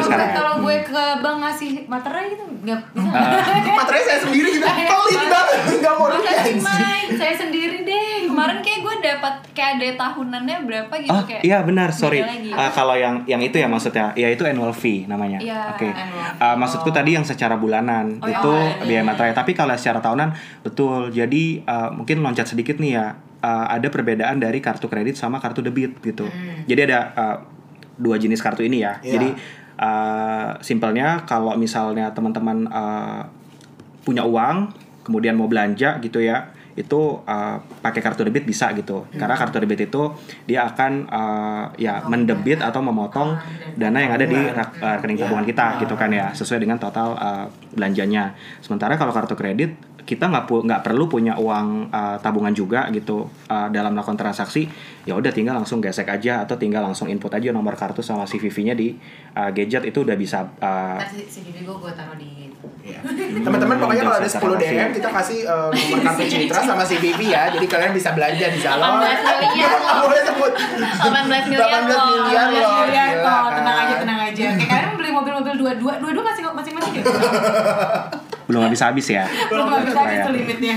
E: sekarang
B: gue-
E: ya?
B: kalau gue ke bank ngasih materai gitu nggak bisa *laughs*
A: Materai saya sendiri gitu.
B: Iya,
A: Pelit banget, nggak mau.
B: Mike, saya sendiri deh
C: Kemarin kayak gue dapat kayak ada tahunannya berapa gitu
E: Oh
C: kayak.
E: iya benar, sorry. Uh, kalau yang yang itu ya maksudnya, ya itu annual fee namanya.
C: Iya,
E: Oke.
B: annual
E: Uh, maksudku tadi yang secara bulanan
C: Oh,
E: itu
C: iya.
E: biaya materai. Tapi kalau secara tahunan betul. Jadi uh, mungkin loncat sedikit nih ya. uh, ada perbedaan dari kartu kredit sama kartu debit gitu. Jadi ada uh, dua jenis kartu ini ya.
A: Iya.
E: Jadi uh, simpelnya kalau misalnya teman-teman uh, punya uang kemudian mau belanja gitu ya itu uh, pakai kartu debit bisa gitu. Karena kartu debit itu dia akan uh, ya mendebit atau memotong dana yang ada di uh, rekening tabungan kita gitu kan ya sesuai dengan total uh, belanjanya. Sementara kalau kartu kredit kita nggak pu- nggak perlu punya uang uh, tabungan juga gitu uh, dalam melakukan transaksi ya udah tinggal langsung gesek aja atau tinggal langsung input aja nomor kartu sama CVV-nya di uh, gadget itu udah bisa uh,
B: bibi gue gue taruh di
A: Iya. *laughs* Teman-teman pokoknya kalau ada
E: Jasa
A: 10
E: relasi.
A: DM kita kasih eh, nomor kartu Citra sama si Bibi ya. Jadi kalian bisa belanja di salon.
C: 18 miliar *laughs*
A: Nggak boleh sebut.
C: 18 miliar
A: 18
C: loh.
A: miliar loh. gila
B: kok
A: kan.
B: tenang aja tenang aja kayak kalian beli mobil-mobil dua-dua dua-dua masih masing masing *laughs* ya
E: belum habis-habis ya
B: belum habis habis
E: Ya.
B: limitnya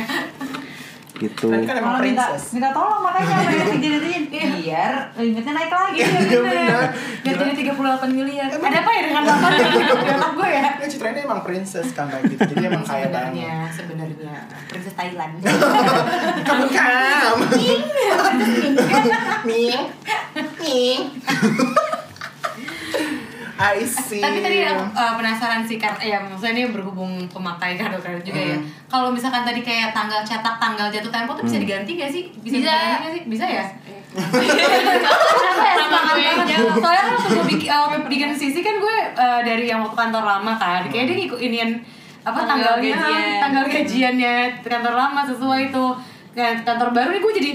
E: gitu
A: kan
D: Kalau minta
A: princess.
D: minta tolong makanya apa yang diginiin biar limitnya naik lagi.
B: iya
A: Iya,
B: bener
A: bener.
B: biar jadi 38 miliar ada apa ya dengan 8 *laughs* di otak gue ya
A: Ya Citra ini emang princess kan kayak gitu. Jadi emang kaya banget.
B: sebenarnya sebenarnya princess Thailand *laughs*
A: Kamu kam. Ming. *laughs* Ming. I see.
B: tapi tadi aku uh, penasaran sih kan ya maksudnya ini berhubung pemakai kartu kredit juga ya
A: Hmm.
B: kalau misalkan tadi kayak tanggal cetak tanggal jatuh tempo tuh bisa diganti gak sih bisa,
C: Bisa.
B: diganti nggak sih bisa ya
C: Kenapa ya
B: Semangat
C: gue
B: banget.
C: jawab?
B: Soalnya kan waktu gue bikin, uh, bikin sisi kan gue uh, dari yang waktu kantor lama kan Kayak dia ngikut inian apa
C: Tanggal
B: tanggalnya
C: gajian.
B: tanggal gajiannya kantor lama sesuai itu Kan kantor baru nih gue jadi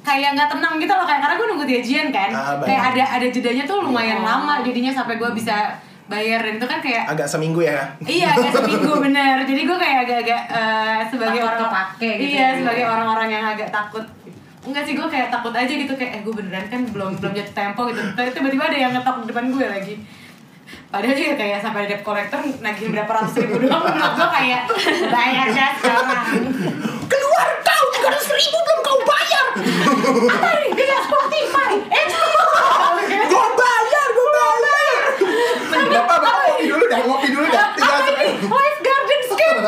B: kayak nggak tenang gitu loh kayak karena gue nunggu gajian kan
A: Ah, baik.
B: kayak ada ada jedanya tuh lumayan
C: Oh.
B: lama jadinya sampai gue bisa bayar dan itu kan kayak
A: Agak seminggu ya.
B: Iya, agak seminggu *laughs* bener. Jadi gue kayak agak-agak eh, sebagai
D: Takut
B: orang
D: kepake gitu
B: Iya,
D: ya.
B: sebagai orang-orang yang agak takut. Enggak sih, gue kayak takut aja gitu kayak eh gue beneran kan belum belum jatuh tempo gitu. Tapi tiba-tiba ada yang ngetok di depan gue lagi. Padahal juga kayak sampai debt collector nagihin berapa ratus ribu doang menurut gue kayak bayar dah sekarang.
A: Keluar kau 300 ribu belum kau bayar.
B: Apa nih? Dia Spotify. Eh, *laughs*
A: Gue bayar, gue bayar. Bapak, bapak ngopi dulu dah, ngopi dulu dah. Tiga
B: apa ini? Life Garden Scape.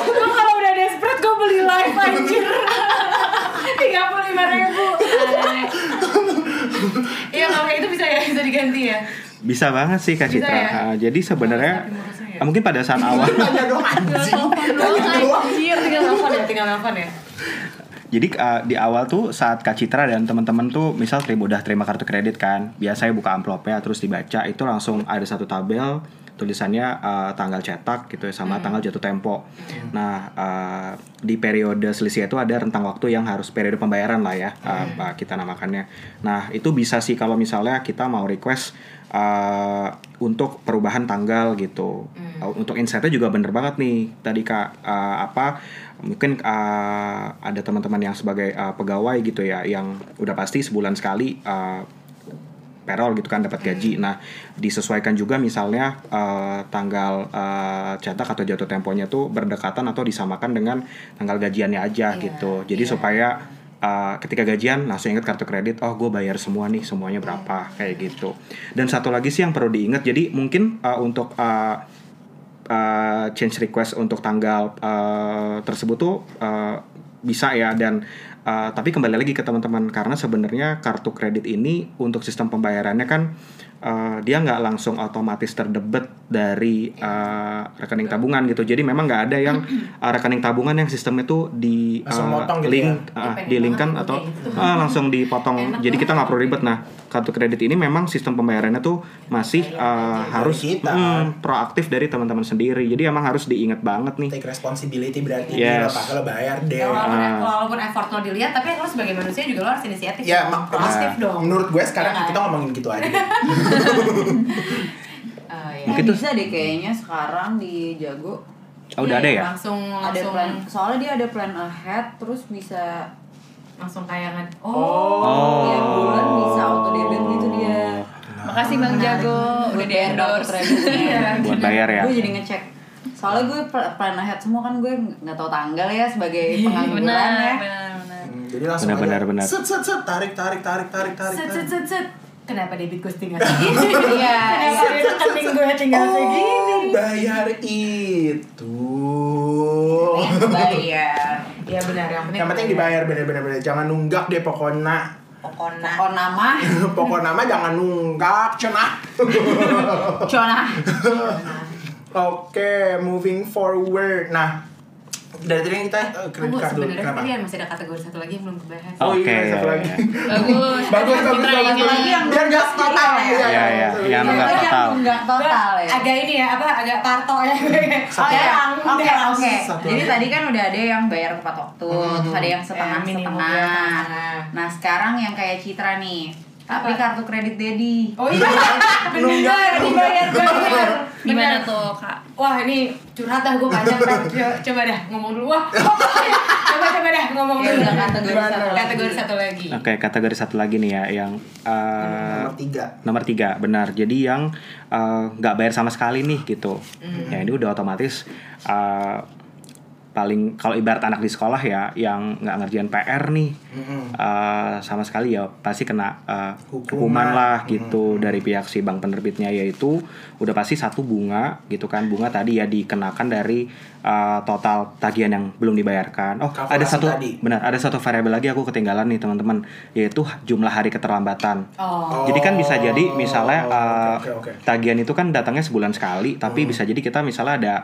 B: Gue kalau udah desperate gue beli live anjir. *laughs* Tiga puluh lima ribu. Iya kalau kayak itu bisa ya bisa diganti ya.
E: bisa banget sih kak
B: Bisa
E: Citra
B: ya?
E: Jadi sebenarnya
B: ya.
E: mungkin pada saat awal
A: Tanya dong anjing. Tanya doang.
B: Anjir tinggal nelfon ya, tinggal nelfon ya.
E: Jadi uh, di awal tuh saat Kak Citra dan teman-teman tuh misal terima udah terima kartu kredit kan, biasanya buka amplopnya terus dibaca itu langsung ada satu tabel tulisannya uh, tanggal cetak gitu ya sama tanggal jatuh tempo. Nah uh, di periode selisih itu ada rentang waktu yang harus periode pembayaran lah ya uh, apa kita namakannya. Nah itu bisa sih kalau misalnya kita mau request uh, untuk perubahan tanggal gitu. Uh, untuk insightnya juga bener banget nih tadi kak uh, apa mungkin uh, ada teman-teman yang sebagai uh, pegawai gitu ya yang udah pasti sebulan sekali uh, payroll gitu kan dapat gaji. Nah, disesuaikan juga misalnya eh, tanggal eh, cetak atau jatuh temponya tuh berdekatan atau disamakan dengan tanggal gajiannya aja
B: Iya,
E: gitu. Jadi
B: iya.
E: supaya eh, ketika gajian langsung ingat kartu kredit, oh gue bayar semua nih semuanya berapa kayak gitu. Dan satu lagi sih yang perlu diingat, jadi mungkin eh, untuk eh, eh, change request untuk tanggal eh, tersebut tuh eh, bisa ya dan eh, tapi kembali lagi ke teman-teman karena sebenarnya kartu kredit ini untuk sistem pembayarannya kan eh, dia nggak langsung otomatis terdebet dari eh, rekening tabungan gitu. Jadi memang nggak ada yang *clears throat* eh, rekening tabungan yang sistemnya tuh di
A: gitu
E: link
A: ya?
B: pengen
E: di linkkan
B: banget
E: atau ah, langsung dipotong.
B: Enak
E: jadi kita nggak perlu ribet. Nah kartu kredit ini memang sistem pembayarannya tuh masih eh, harus
A: kita.
E: mm, proaktif dari teman-teman sendiri jadi emang harus diingat banget nih
A: Take responsibility berarti
E: Yes.
A: pakai lo bayar deh.
B: Ya, walaupun,
E: Ah.
B: walaupun effort lo dilihat, tapi lo sebagai manusia juga lo harus inisiatif.
A: Ya,
B: dong.
A: mak-
B: proaktif dong.
A: Menurut gue sekarang
B: Ya kan?
A: kita ngomongin gitu aja. *laughs*
B: Oh, iya.
E: Mungkin
D: Eh,
E: tuh-
D: bisa deh kayaknya sekarang di Jago
E: oh, udah ada ya
B: Langsung
D: ada
B: langsung
D: plan soalnya dia ada plan ahead terus bisa
B: langsung tayangan.
A: Oh.
B: Oh.
D: tiap bulan bisa auto debit gitu dia
C: Makasih Bang Jago udah di endorse.
B: Iya.
E: buat bayar ya
D: gue jadi ngecek soalnya gue pl- plan ahead semua kan gue nggak tahu tanggal ya sebagai pengangguran
C: Benar,
D: ya
C: benar, benar.
A: Hmm, Jadi langsung
E: Benar,
A: aja.
E: benar, benar.
A: Set set set tarik tarik tarik tarik tarik.
B: Set set set set. Kenapa debit gue tinggal *laughs* segini?
D: Iya,
B: Kenapa
A: Set, set,
B: rekening
A: set,
B: gue tinggal
A: Oh,
B: segini?
A: bayar itu.
D: bayar
B: Iya benar yang penting.
A: Yang penting dibayar bener-bener bener. Jangan nunggak deh pokoknya.
B: Pokoknya.
D: oh nama
A: Pokoknya *laughs* mah jangan nunggak, cenah. *laughs*
D: Cona *laughs*
A: Oke, moving forward. Nah, dari tadi kita uh, kredit
B: Tunggu
A: card dulu.
B: sebenarnya
A: Kenapa?
B: tadi masih ada kategori satu lagi yang belum dibahas.
A: Oh
E: Oke,
A: iya, satu
E: iya,
A: lagi.
E: iya.
C: Bagus.
A: Bagus, bagus, bagus.
D: lagi yang
A: Biar gas total ya.
E: Iya, iya, yang nunggak
D: Yang
E: total.
D: nunggak total ya
B: Agak ini ya, apa agak parto ya. *laughs*
D: Oh ya,
B: Yang
D: oke oke.
A: Satu
D: Jadi tadi kan udah ada yang bayar tepat waktu, terus ada yang setengah
B: Eh, minimum
D: setengah.
B: ya, setengah.
D: Nah sekarang yang kayak Citra nih, tapi kartu kredit Dedi.
B: Oh iya, *laughs* benar, dibayar bayar.
C: Gimana
B: Benar.
C: tuh kak?
B: Wah ini curhat dah gue panjang kan. *laughs* Coba, coba dah ngomong dulu. Wah, *laughs* coba coba dah ngomong
D: Ya
B: dulu.
D: udah kategori satu lagi.
B: Kategori satu lagi.
E: Oke, kategori satu lagi nih ya yang uh,
A: Nomor tiga.
E: nomor tiga benar. Jadi yang uh, nggak bayar sama sekali nih gitu. Ya ini udah otomatis uh, paling kalau ibarat anak di sekolah ya yang nggak ngerjain PR nih Uh, sama sekali ya pasti kena uh,
A: Hukuman.
E: hukuman lah gitu dari pihak si bank penerbitnya yaitu udah pasti satu bunga gitu kan bunga tadi ya dikenakan dari uh, total tagihan yang belum dibayarkan. Oh ada
A: Kalkulasi
E: satu
A: tadi.
E: benar ada satu variabel lagi aku ketinggalan nih teman-teman yaitu jumlah hari keterlambatan.
B: Oh.
E: Jadi kan bisa jadi misalnya
A: Oh,
E: uh,
A: oke, oke, oke.
E: tagihan itu kan datangnya sebulan sekali, tapi bisa jadi kita misalnya ada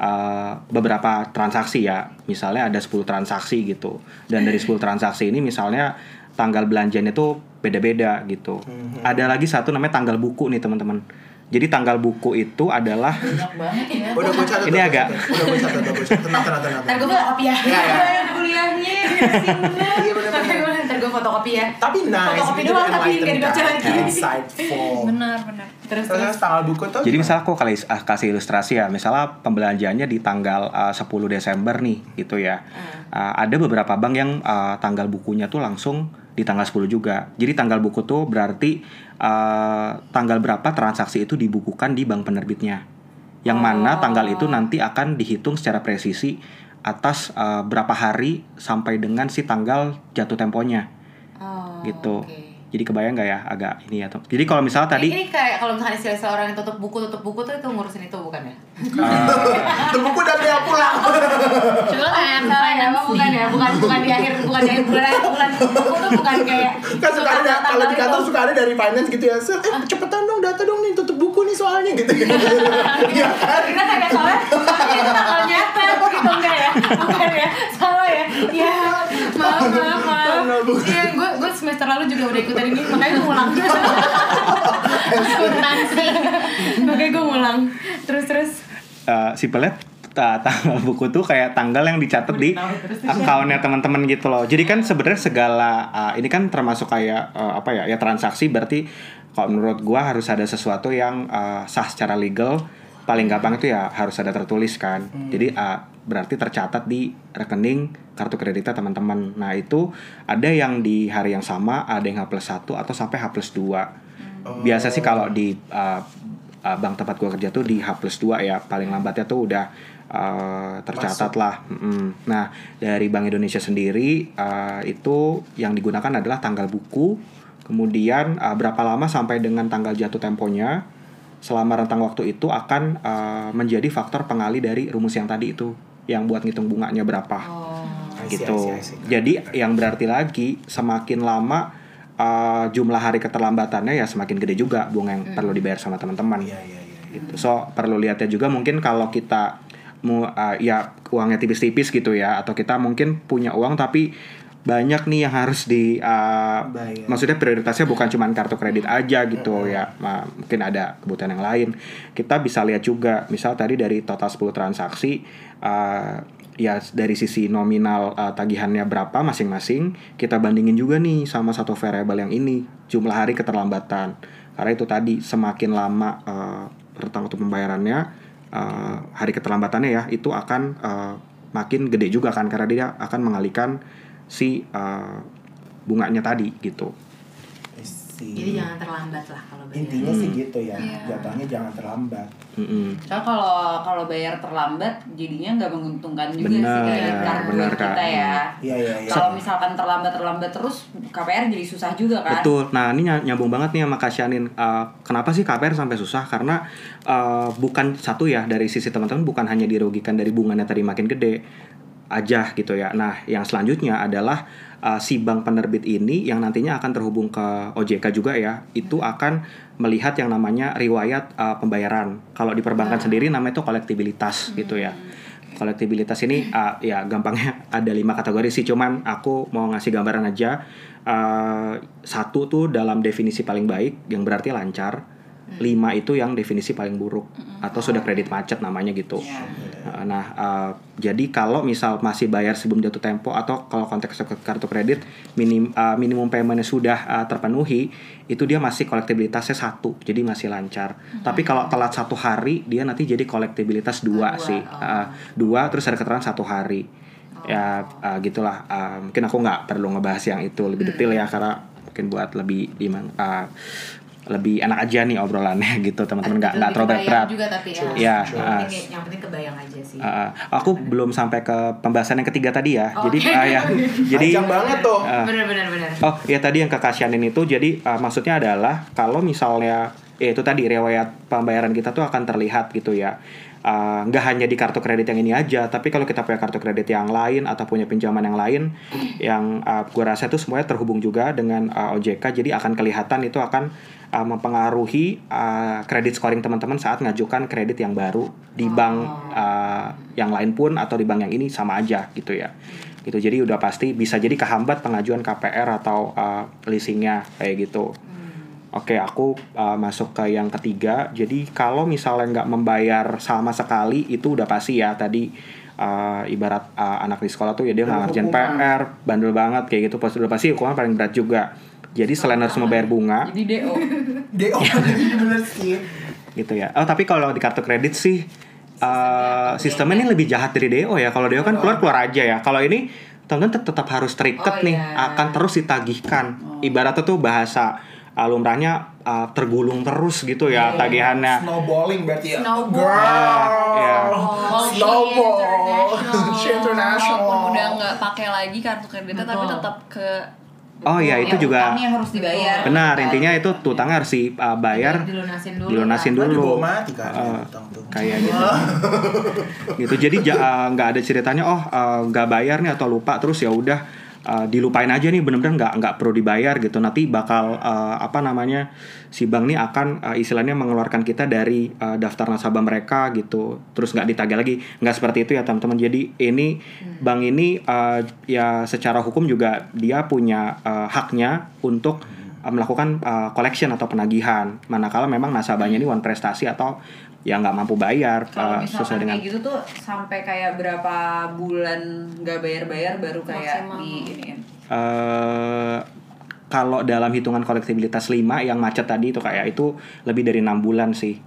E: uh, beberapa transaksi ya, misalnya ada 10 transaksi gitu, dan dari 10 transaksi ini misalnya tanggal belanjanya itu beda-beda gitu. Ada lagi satu namanya tanggal buku nih teman-teman. Jadi tanggal buku itu adalah
D: Banyak banget ya.
A: Udah gue catat.
E: Ini agak-
A: Udah gue catat, udah gue catat. Tenang, tenang, tenang.
B: Ntar gue fotokopi ya.
A: Iya, iya.
D: Kuliahnya.
A: Iya bener-bener.
B: Ntar gue fotokopi ya.
A: Tapi nice.
B: Fotokopi
A: gitu,
B: doang, tapi nggak
A: enlightened
B: dibaca
A: kan.
B: lagi.
A: Insightful.
C: Benar benar.
B: Terus
A: Terus
B: terus.
A: tanggal buku tuh
E: Jadi misalnya aku kali ah, kasih ilustrasi ya, misalnya pembelanjaannya di tanggal uh, 10 Desember nih, gitu ya. Uh, ada beberapa bank yang uh, tanggal bukunya tuh langsung di tanggal 10 juga. Jadi tanggal buku tuh berarti uh, tanggal berapa transaksi itu dibukukan di bank penerbitnya. Yang mana tanggal itu nanti akan dihitung secara presisi atas uh, berapa hari sampai dengan si tanggal jatuh temponya
B: Oh,
E: gitu.
B: oke.
E: Jadi kebayang nggak ya agak ini ya. Tom? Jadi kalau misalnya tadi
B: Ini kayak kalau misalnya istilah istilah orang yang tutup buku tutup buku tuh itu ngurusin itu bukan ya?
A: Tuh buku udah beli pulang.
C: Coba kan
B: Salah ya, oh, bukan ya, bukan bukan di akhir bukan di akhir bulan akhir bulan. Buku tuh bukan kayak
A: kan suka ada kalau di kantor
B: itu.
A: suka ada dari finance gitu ya eh cepetan dong data dong nih tutup buku nih soalnya gitu *laughs* Iya kan
B: Kita kayak soalnya itu tanggal nyatet gitu. enggak ya? Bukan ya? Salah ya? Ya maaf maaf maaf. Iya gue gue semester lalu juga udah ikutan ini makanya gue ngulang. Akuntansi. Makanya gue ngulang. Terus terus?
E: Eh, simpelnya ta- tanggal buku tuh kayak tanggal yang dicatat di akunnya teman-teman gitu loh. Jadi kan sebenarnya segala uh, ini kan termasuk kayak uh, apa ya ya transaksi berarti kalau menurut gua harus ada sesuatu yang uh, sah secara legal. Paling gampang itu ya harus ada tertulis kan. Jadi uh, berarti tercatat di rekening kartu kreditnya teman-teman. Nah itu ada yang di hari yang sama, ada yang H plus 1 atau sampai H plus 2 biasa sih kalau di uh, uh, bank tempat gua kerja tuh di H plus 2 ya. Paling lambatnya tuh udah uh, tercatat lah. Mm-mm. nah dari Bank Indonesia sendiri uh, itu yang digunakan adalah tanggal buku kemudian uh, berapa lama sampai dengan tanggal jatuh temponya selama rentang waktu itu akan uh, menjadi faktor pengali dari rumus yang tadi itu yang buat ngitung bunganya berapa
A: I see,
E: gitu.
A: I see, I see.
E: Jadi yang berarti lagi semakin lama uh, jumlah hari keterlambatannya ya semakin gede juga bunga yang perlu dibayar sama teman-teman.
A: Iya, iya, iya.
E: Gitu. So perlu lihatnya juga mungkin kalau kita mau uh, ya uangnya tipis-tipis gitu ya atau kita mungkin punya uang tapi banyak nih yang harus di uh,
A: Bayar.
E: maksudnya prioritasnya bukan cuma kartu kredit aja gitu ya Ma- mungkin ada kebutuhan yang lain kita bisa lihat juga misal tadi dari total 10 transaksi uh, ya dari sisi nominal uh, tagihannya berapa masing-masing kita bandingin juga nih sama satu variabel yang ini jumlah hari keterlambatan. Karena itu tadi semakin lama uh, rentang waktu pembayarannya uh, hari keterlambatannya ya itu akan uh, makin gede juga kan karena dia akan mengalihkan si uh, bunganya tadi gitu.
B: Jadi jangan terlambat lah
A: Intinya sih gitu ya,
C: Iya.
A: jatuhnya jangan terlambat.
D: Soalnya kalau kalau bayar terlambat jadinya nggak menguntungkan juga sih
E: Benar,
D: kayak kartu
E: benar,
D: kita
E: Kak.
D: ya.
A: Iya iya iya.
D: Kalau misalkan terlambat terlambat terus KPR jadi susah juga kan.
E: Betul. Nah ini ny- nyambung banget nih sama Kak Syanin. Uh, kenapa sih KPR sampai susah? Karena uh, bukan satu ya dari sisi teman-teman bukan hanya dirugikan dari bunganya tadi makin gede aja gitu ya. Nah yang selanjutnya adalah uh, si bank penerbit ini yang nantinya akan terhubung ke OJK juga ya. Itu akan melihat yang namanya riwayat uh, pembayaran. Kalau di perbankan sendiri namanya itu kolektibilitas gitu ya. Kolektibilitas ini uh, ya gampangnya *laughs* ada lima kategori sih. Cuman aku mau ngasih gambaran aja. Uh, satu tuh dalam definisi paling baik yang berarti lancar. Lima itu yang definisi paling buruk atau sudah kredit macet namanya gitu. Uh, Nah, uh, jadi kalau misal masih bayar sebelum jatuh tempo atau kalau konteks kartu kredit minim, uh, minimum paymentnya sudah uh, terpenuhi, itu dia masih kolektibilitasnya satu, jadi masih lancar. Tapi kalau telat satu hari, dia nanti jadi kolektibilitas dua,
B: Dua,
E: sih,
B: oh.
E: Uh, dua terus ada keterangan satu hari. Ya uh, gitulah. Uh, mungkin aku nggak perlu ngebahas yang itu lebih detail ya karena mungkin buat lebih gimana. uh, lebih enak aja nih obrolannya *laughs* gitu teman-teman nggak nggak terlalu berat
B: juga tapi ya yang
E: ah.
B: penting, yang penting kebayang aja sih
E: Uh, aku belum sampai ke pembahasan yang ketiga tadi ya.
B: Oh,
E: jadi
B: oke.
E: uh, ya, *laughs* jadi
A: Panjang banget tuh.
E: uh,
B: bener bener bener
E: oh ya tadi yang kekasianin itu jadi uh, maksudnya adalah kalau misalnya ya itu tadi riwayat pembayaran kita tuh akan terlihat gitu ya. Uh, nggak hanya di kartu kredit yang ini aja, tapi kalau kita punya kartu kredit yang lain atau punya pinjaman yang lain, yang uh, gue rasa itu semuanya terhubung juga dengan uh, OJK, jadi akan kelihatan itu akan uh, mempengaruhi uh, kredit scoring teman-teman saat ngajukan kredit yang baru di bank uh, yang lain pun atau di bank yang ini sama aja gitu ya. Gitu jadi udah pasti bisa jadi kehambat pengajuan KPR atau uh, leasingnya kayak gitu. Oke aku uh, masuk ke yang ketiga. Jadi kalau misalnya nggak membayar sama sekali itu udah pasti ya tadi uh, ibarat uh, anak di sekolah tuh ya dia nggak ngerjain. PR bandel banget kayak gitu. Pasti udah pasti hukuman paling berat juga jadi selain harus membayar bunga
D: Jadi DO. *laughs*
A: DO bener sih.
E: gitu ya. Oh tapi kalau di kartu kredit sih eh, sistemnya ini lebih jahat dari DO ya. Kalau DO kan keluar keluar aja ya. Kalau ini teman-teman tet- tetap harus terikat
B: Oh,
E: nih,
B: iya.
E: akan terus ditagihkan. Ibaratnya tuh bahasa uh, lumrahnya uh, tergulung terus gitu ya tagihannya.
A: Snowballing berarti ya.
B: Snowball.
A: Girl.
E: Iya.
B: Oh,
A: Snowball.
B: international.
A: International.
C: Walaupun udah nggak pakai lagi kartu kreditnya tapi tetap ke
E: Oh ya itu juga
D: utangnya yang harus dibayar.
E: benar. Intinya itu tutangnya harus dibayar,
B: dilunasin dulu
E: dilunasin
B: lah.
A: Kan
E: dulu.
A: mati kan. Utang tuh.
E: kayak gitu. *laughs* gitu. Jadi ja- uh, nggak ada ceritanya oh uh, nggak bayar nih atau lupa terus ya udah uh, dilupain aja nih bener-bener nggak nggak perlu dibayar gitu. Nanti bakal uh, apa namanya si bank nih akan uh, istilahnya mengeluarkan kita dari uh, daftar nasabah mereka gitu. Terus nggak ditagih lagi. Nggak seperti itu ya teman-teman. Jadi ini bank ini uh, ya secara hukum juga dia punya uh, haknya untuk uh, melakukan uh, collection atau penagihan. Manakala memang nasabahnya ini one prestasi atau yang nggak mampu bayar
D: Kalau
E: uh, sesuai dengan
D: kayak gitu tuh sampai kayak berapa bulan nggak bayar-bayar baru kayak
C: Maksimal.
D: di ini.
E: eh kalau dalam hitungan kolektibilitas 5 yang macet tadi itu kayak itu lebih dari enam bulan sih.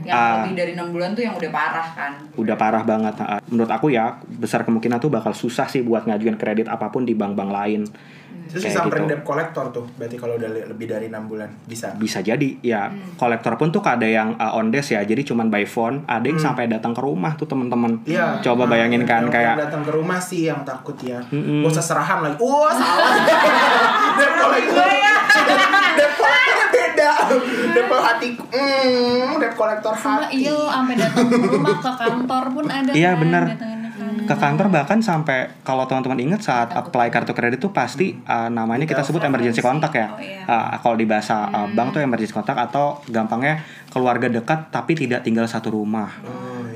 D: Yang
E: Ah.
D: lebih dari enam bulan tuh yang udah parah kan.
E: Udah parah banget. Ah, Menurut aku ya besar kemungkinan tuh bakal susah sih buat ngajuin kredit apa pun di bank-bank lain.
A: Terus bisa
E: gitu.
A: debt collector tuh. Berarti kalau udah lebih dari enam bulan bisa.
E: Bisa jadi ya kolektor pun tuh ada yang uh, on desk ya. Jadi cuman by phone, ada yang sampai datang ke rumah tuh teman-teman.
A: Iya.
E: Coba
A: Nah,
E: bayangin kan
A: yang-
E: kayak
A: yang datang ke rumah sih yang takut ya.
E: Mm-mm.
A: Gak usah serahan lagi. Wah salah. *laughs* debt collector. *laughs* debt collector beda. Debt hati. Hmm, debt collector hati.
C: iya sampai datang ke rumah ke kantor pun ada
E: Iya,
C: kan,
E: bener.
C: datangin ke kantor.
E: ke kantor bahkan sampai kalau teman-teman ingat saat apply kartu kredit tuh pasti uh, namanya kita sebut emergency contact ya.
C: Oh, iya.
E: Uh, kalau di bahasa uh, bank tuh emergency contact atau gampangnya keluarga dekat tapi tidak tinggal satu rumah.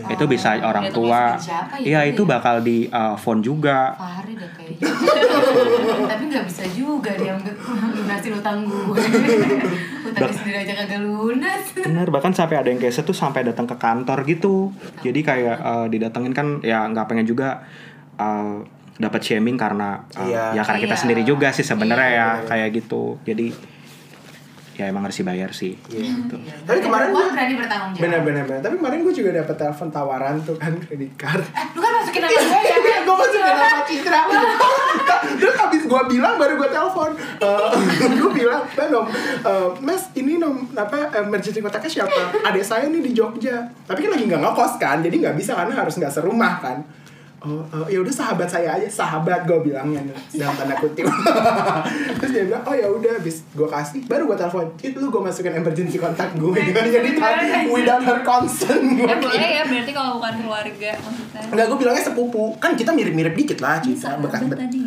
A: Oh, iya.
E: Itu bisa orang
B: Datangnya
E: tua.
B: sama siapa ya?
E: Iya, itu bakal di uh, phone juga.
B: Fahri deh kayaknya *laughs* Tapi gak bisa juga dia lunasin utang gue *laughs* Utang sendiri aja kagak lunas
E: Bener, bahkan sampai ada yang case tuh sampai datang ke kantor gitu. Jadi kayak uh, didatengin kan ya nggak pengen juga uh, dapat shaming karena uh,
A: Iya.
E: ya karena kita
B: Iya.
E: sendiri juga sih sebenarnya
A: Iya,
E: ya
A: iya.
E: kayak gitu. Jadi ya emang harus dibayar sih.
A: Iya.
E: Gitu.
A: Tapi kemarin
B: gue berani bertanggung jawab
A: Bener-bener. bener. Tapi kemarin gue juga dapat telepon tawaran tuh kan kredit card.
B: Eh, lu kan masukin nama gue ya
A: Iya, gue masukin nama Citra. *laughs* Terus habis gue bilang baru gue telepon. *laughs* gue bilang, "Mbak Nom, eh, Mas ini nom apa emergency kontaknya siapa? Adik saya nih di Jogja. Tapi kan lagi nggak ngekos kan, jadi nggak bisa karena harus nggak serumah kan. Oh, eh, ya udah sahabat saya aja, sahabat gue bilangnya dalam tanda kutip. *laughs* Terus dia bilang, oh ya udah, habis gue kasih, baru gue telepon, itu lu gue masukin emergency kontak gue, jadi without her consent.
C: Eh boleh ya berarti kalau bukan keluarga maksudnya.
A: Enggak, gue bilangnya sepupu. Kan kita mirip-mirip dikit lah,
C: sahabat
A: Bekas bet.
C: tadi.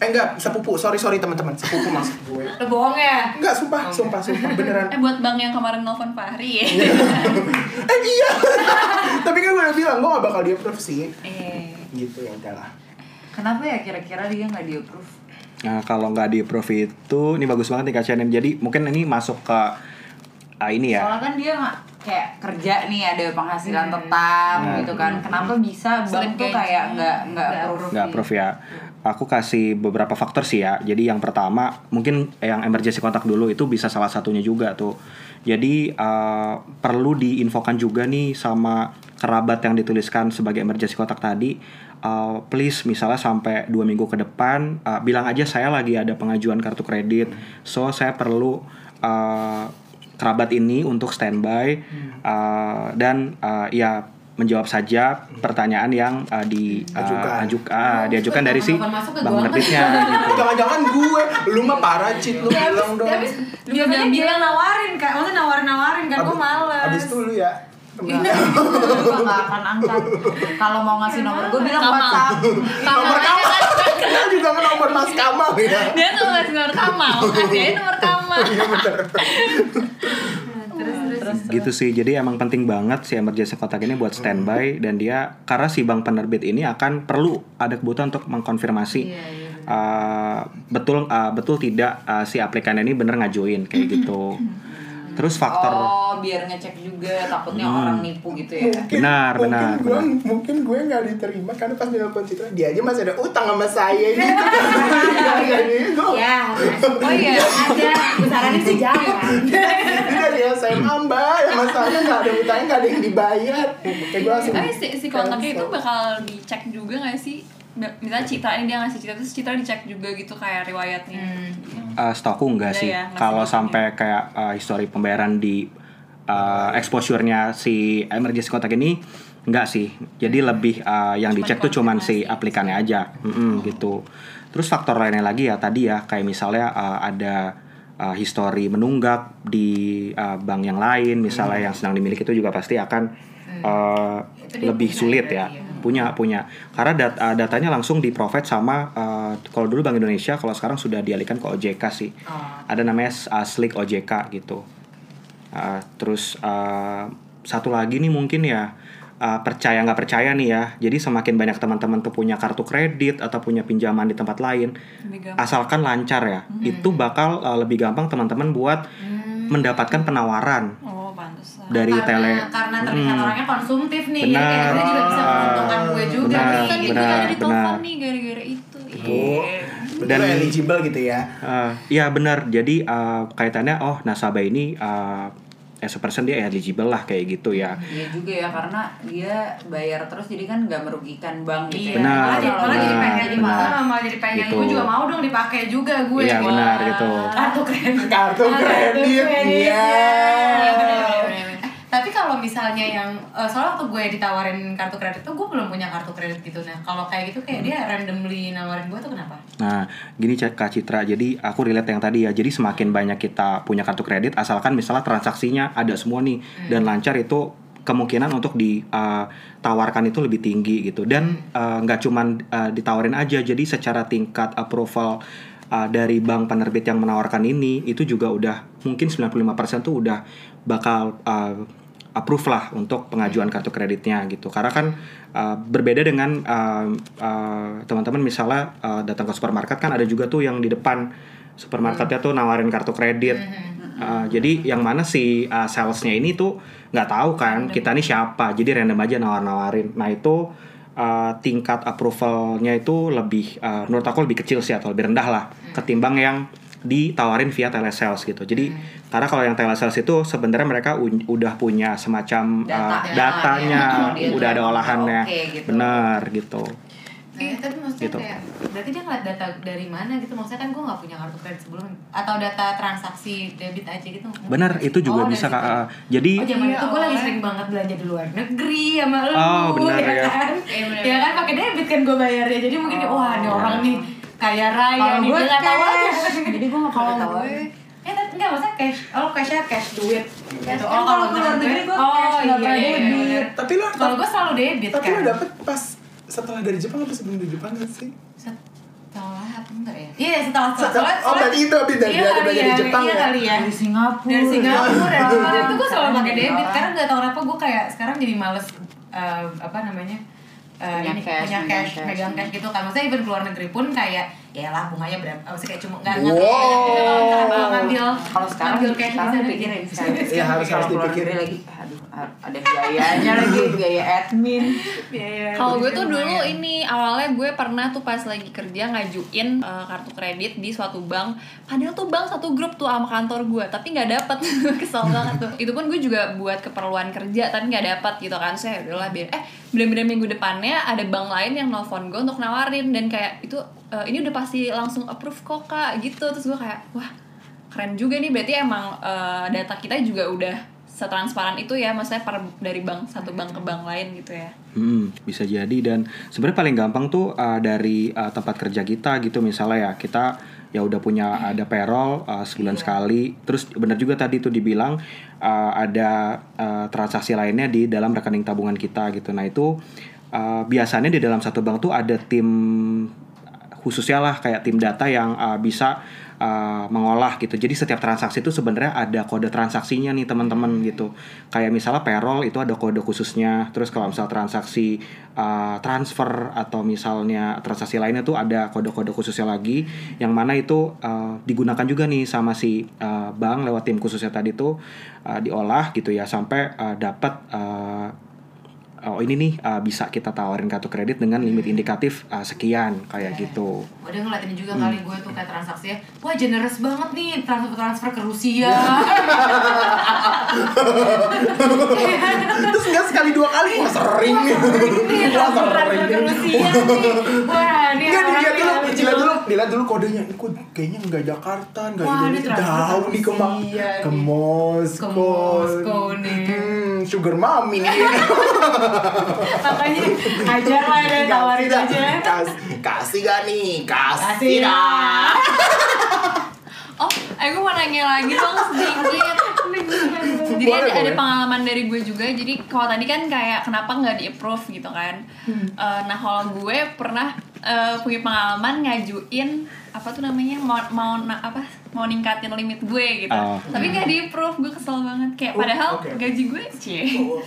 A: Eh enggak, sepupu. Sorry, sorry teman-teman. Sepupu maksud gue. *laughs*
B: Lu bohong ya?
A: Enggak, sumpah, sumpah, sumpah. Beneran. *laughs*
C: Eh buat bang yang kemarin nelfon Fahri ya.
A: eh iya. Tapi kan gue udah bilang, gue gak bakal di-approve sih.
C: Eh.
A: Gitu ya udahlah.
D: Kenapa ya kira-kira dia nggak di approve?
E: Nah kalau nggak di approve itu, ini bagus banget nih Kak Shannon. Jadi mungkin ini masuk ke ah, ini ya.
D: Soalnya kan dia nggak kayak kerja nih ada penghasilan tetap
E: Nah.
D: gitu kan. Kenapa bisa bank tuh kayak nggak nggak
B: Nggak
D: approve?
E: nggak approve ya. Aku kasih beberapa faktor sih ya. Jadi yang pertama mungkin yang emergency kontak dulu itu bisa salah satunya juga tuh. Jadi eh, perlu diinfokan juga nih sama kerabat yang dituliskan sebagai emergency kontak tadi. eh, please misalnya sampai dua minggu ke depan eh, bilang aja saya lagi ada pengajuan kartu kredit. So saya perlu eh, kerabat ini untuk standby eh, dan eh, ya menjawab saja pertanyaan yang eh, di
A: Ajukan.
E: ajuk- ah, diajukan dari si
B: gua?
E: nerbitnya *laughs* gitu.
A: Jangan-jangan gue, lu mah parah, Cit. Lu bilang dong.
B: Dia yang nawarin kak, maksudnya nawarin-nawarin kan gue males
A: Abis itu lu ya.
D: Gue nggak akan angkat. Kalau mau ngasih nomor gue bilang
C: Kamal.
D: WhatsApp.
A: Nomor Kamal. Kenal juga ke nomor Mas Kamal ya.
C: Dia tuh ngasih nomor Kamal, kasih aja nomor Kamal.
A: Iya bener.
E: gitu sih jadi emang penting banget si emergency kontak ini buat standby dan dia karena si bank penerbit ini akan perlu ada kebutuhan untuk mengkonfirmasi uh, betul uh, betul tidak uh, si aplikan ini bener ngajuin kayak gitu *clears throat* terus faktor
D: Oh, biar ngecek juga takutnya orang nipu gitu ya.
A: Mungkin,
E: Benar,
A: mungkin
E: benar,
A: gue,
E: benar.
A: mungkin gue nggak diterima karena pas nelfon Citra dia aja masih ada utang sama saya gitu. *laughs* Iya, iya, gitu.
B: Ya, oh iya ada Sarannya sih jangan
A: Ini dari SMA mbak, yang masalahnya nggak ada utangnya nggak ada yang dibayar. Kayak gue langsung.
C: Tapi si, si kontaknya itu bakal dicek juga gak sih? Ba- Misalnya Citra ini dia ngasih Citra terus Citra dicek juga gitu kayak riwayatnya.
E: uh, setahu enggak
C: Enggak
E: sih.
C: ya,
E: kalau sampai kayak uh, histori pembayaran di uh, exposure-nya si emergency kontak ini enggak sih. Jadi lebih uh, yang
C: Cuman
E: dicek tuh cuman si aplikannya aja. Mm-mm, gitu. Terus faktor lainnya lagi ya tadi ya kayak misalnya uh, ada uh, histori menunggak di uh, bank yang lain misalnya yang sedang dimiliki itu juga pasti akan uh, lebih sulit ya.
B: ya.
E: Punya, punya. Karena dat- uh, datanya langsung di provide sama uh, kalau dulu Bank Indonesia, kalau sekarang sudah dialihkan ke OJK sih.
B: Oh.
E: Ada namanya uh, Slick OJK gitu. Uh, terus uh, satu lagi nih mungkin ya uh, percaya nggak percaya nih ya. Jadi semakin banyak teman-teman tuh punya kartu kredit atau punya pinjaman di tempat lain, asalkan lancar ya, itu bakal uh, lebih gampang teman-teman buat mendapatkan penawaran
C: Oh.
E: Dari
B: karena,
E: tele.
B: karena terlihat
E: Hmm.
B: orangnya konsumtif nih
E: Benar.
B: jadi kayak juga bisa menguntungkan gue juga
E: Benar,
B: nih
C: nih gue
E: benar,
C: ada di telepon
E: benar.
C: nih gara-gara itu.
A: Bu,
C: Iya.
A: betul
E: Dan-
A: eligible gitu ya.
E: Uh, ya benar. Jadi uh, kaitannya oh nasabah ini uh, as a person dia eligible lah kayak gitu ya.
D: Iya juga ya karena dia bayar terus jadi kan nggak merugikan bank gitu.
B: Iya,
D: ya.
E: Benar,
B: malah jadi, malah jadi
E: benar,
B: pengen
E: benar.
B: malah, malah jadi pengen
E: Gitu.
B: gue juga mau dong dipakai juga gue
E: Iya,
B: gitu.
E: benar, gitu.
B: kartu kredit
A: Kartu kredit, iya.
B: Iya, Eh, tapi kalau misalnya yang eh, soalnya waktu gue ditawarin kartu kredit tuh gue belum punya kartu kredit gitu. Nah kalau kayak gitu kayak dia randomly nawarin gue tuh kenapa?
E: Nah, gini Kak Citra, jadi aku relate yang tadi ya. Jadi semakin banyak kita punya kartu kredit, asalkan misalnya transaksinya ada semua nih dan lancar itu kemungkinan untuk ditawarkan itu lebih tinggi gitu. Dan uh, nggak cuman uh, ditawarin aja, jadi secara tingkat approval uh, dari bank penerbit yang menawarkan ini itu juga udah mungkin 95% tuh udah bakal uh, approve lah untuk pengajuan kartu kreditnya gitu. Karena kan uh, berbeda dengan uh, uh, teman-teman misalnya uh, datang ke supermarket kan ada juga tuh yang di depan supermarketnya tuh nawarin kartu kredit. Uh, jadi yang mana si uh, salesnya ini tuh nggak tahu kan kita nih siapa jadi random aja nawar-nawarin. Nah itu uh, tingkat approvalnya itu lebih uh, menurut aku lebih kecil sih atau lebih rendah lah ketimbang yang ditawarin via telesales gitu. Jadi karena kalau yang telesales itu sebenarnya mereka udah punya semacam uh,
D: Data.
E: datanya,
D: Data, ya.
E: udah ada olahannya.
D: oke gitu.
E: Benar gitu.
B: Iya, tapi maksudnya
E: Gitu.
B: kayak berarti dia ngeliat data dari mana gitu maksudnya kan gue nggak punya kartu kredit sebelumnya atau data transaksi debit aja gitu
E: Benar, itu juga
B: Oh,
E: bisa Kak. Uh, Jadi
B: Oh zaman
C: Iya,
B: itu gue lagi sering banget belanja di luar negeri sama lu
E: Oh, benar, ya.
B: kan
C: Iya, benar,
B: ya kan pakai debit kan gue bayarnya jadi mungkin
D: Oh.
B: wah ini orang nih kaya raya
D: Kalau
B: nih
D: gue
B: nggak tahu aja
D: cash, *laughs* jadi gue nggak
C: Kalau
D: pernah tahu.
C: gue
B: Eh, tapi enggak maksudnya cash. Oh, cashnya cash duit.
D: Cash.
B: Gitu.
D: Kan kalau ke luar negeri gua
B: oh,
D: cash, nggak
B: iya,
D: pernah
B: iya,
D: debit.
B: iya.
A: Tapi lo
B: Kalau gue selalu debit
A: tapi
B: kan.
A: lo dapet pas setelah dari Jepang apa sebelum dari Jepang gak sih?
B: Setelah apa enggak ya? Iya, setelah setelah.
A: Setelah- oh, berarti itu habis dari-
B: iya,
A: dari
B: kali
A: belajar di
B: ya,
A: Jepang
B: iya
A: ya?
B: kali ya.
D: Dari Singapura.
B: Dari Singapura dari tuh gue selalu pakai debit
D: Iya.
B: karena nggak tahu kenapa gue kayak sekarang jadi males eh, apa namanya eh,
D: Punya
B: ini,
D: cash,
B: punya cash,
D: cash.
B: megang cash gitu kan. Maksudnya even keluar negeri pun kayak ya lah bunganya berapa? Apa sih kayak cuma nggak nggak
A: Wow.
B: gitu kalau ngambil
D: Kalau sekarang
B: ngambil cash
D: sekarang dipikirin
B: gitu.
D: sekarang.
A: Iya, harus-
D: Kalau
A: harus dipikirin.
D: lagi, ada biayanya lagi, biaya admin.
B: Biaya
C: Kalau gue tuh dulu
B: lumayan.
C: ini awalnya gue pernah tuh pas lagi kerja ngajuin eh, kartu kredit di suatu bank. Padahal tuh bank satu grup tuh sama kantor gue, tapi nggak dapet. *laughs* Kesel banget tuh. Itu pun gue juga buat keperluan kerja, tapi nggak dapet gitu kan. Saya udahlah biar. Eh bener-bener minggu depannya ada bank lain yang nelfon gue untuk nawarin dan kayak itu eh, ini udah pasti langsung approve kok kak gitu. Terus gue kayak wah keren juga nih berarti emang eh, data kita juga udah setransparan itu ya maksudnya per, dari bank satu bank ke bank lain gitu ya.
E: Hmm, bisa jadi. Dan sebenarnya paling gampang tuh uh, dari uh, tempat kerja kita gitu misalnya ya. Kita ya udah punya ada payroll uh, sebulan sekali. Terus benar juga tadi tuh dibilang uh, ada uh, transaksi lainnya di dalam rekening tabungan kita gitu. Nah itu uh, biasanya di dalam satu bank tuh ada tim khususnya lah kayak tim data yang uh, bisa uh, mengolah gitu. Jadi setiap transaksi itu sebenarnya ada kode transaksinya nih teman-teman gitu. Kayak misalnya payroll itu ada kode khususnya. Terus kalau misal transaksi uh, transfer atau misalnya transaksi lainnya tuh ada kode-kode khususnya lagi yang mana itu uh, digunakan juga nih sama si uh, bank lewat tim khususnya tadi tuh uh, diolah gitu ya sampai uh, dapat uh, oh ini nih uh, bisa kita tawarin kartu kredit dengan limit indikatif uh, sekian kayak gitu.
B: Gue udah ngeliatin juga
E: Hmm.
B: kali gue tuh kayak transaksinya Wah generous banget nih transfer transfer ke Rusia *laughs*
A: Terus enggak sekali dua kali Wah sering nih Wah sering nih *laughs*
B: Wah ini
A: dilihat dulu, dilihat dulu, dilihat dulu kodenya. Ini kok kayaknya enggak Jakarta,
B: ini
A: Indonesia. Jauh
B: ke
A: nih ke, ke. Moskow.
B: Ke Moskow nih.
A: Hmm, sugar mommy nih. *laughs*
B: Makanya ajar lah ya tawarin aja
A: Kas- kasih gak nih? Kasih,
B: Kasih
A: dah.
C: oh gue mau nanya lagi dong sedikit jadi
A: Boleh,
C: ada, ada pengalaman dari gue juga jadi kalau tadi kan kayak kenapa nggak di approve gitu kan
A: Hmm.
C: Eh, nah kalau gue pernah eh, punya pengalaman ngajuin apa tuh namanya mau mau na- apa mau ningkatin limit gue gitu
E: Oh.
C: tapi nggak di approve gue kesel banget kayak
A: Oh,
C: padahal
A: oke.
C: gaji gue cie
A: Oh,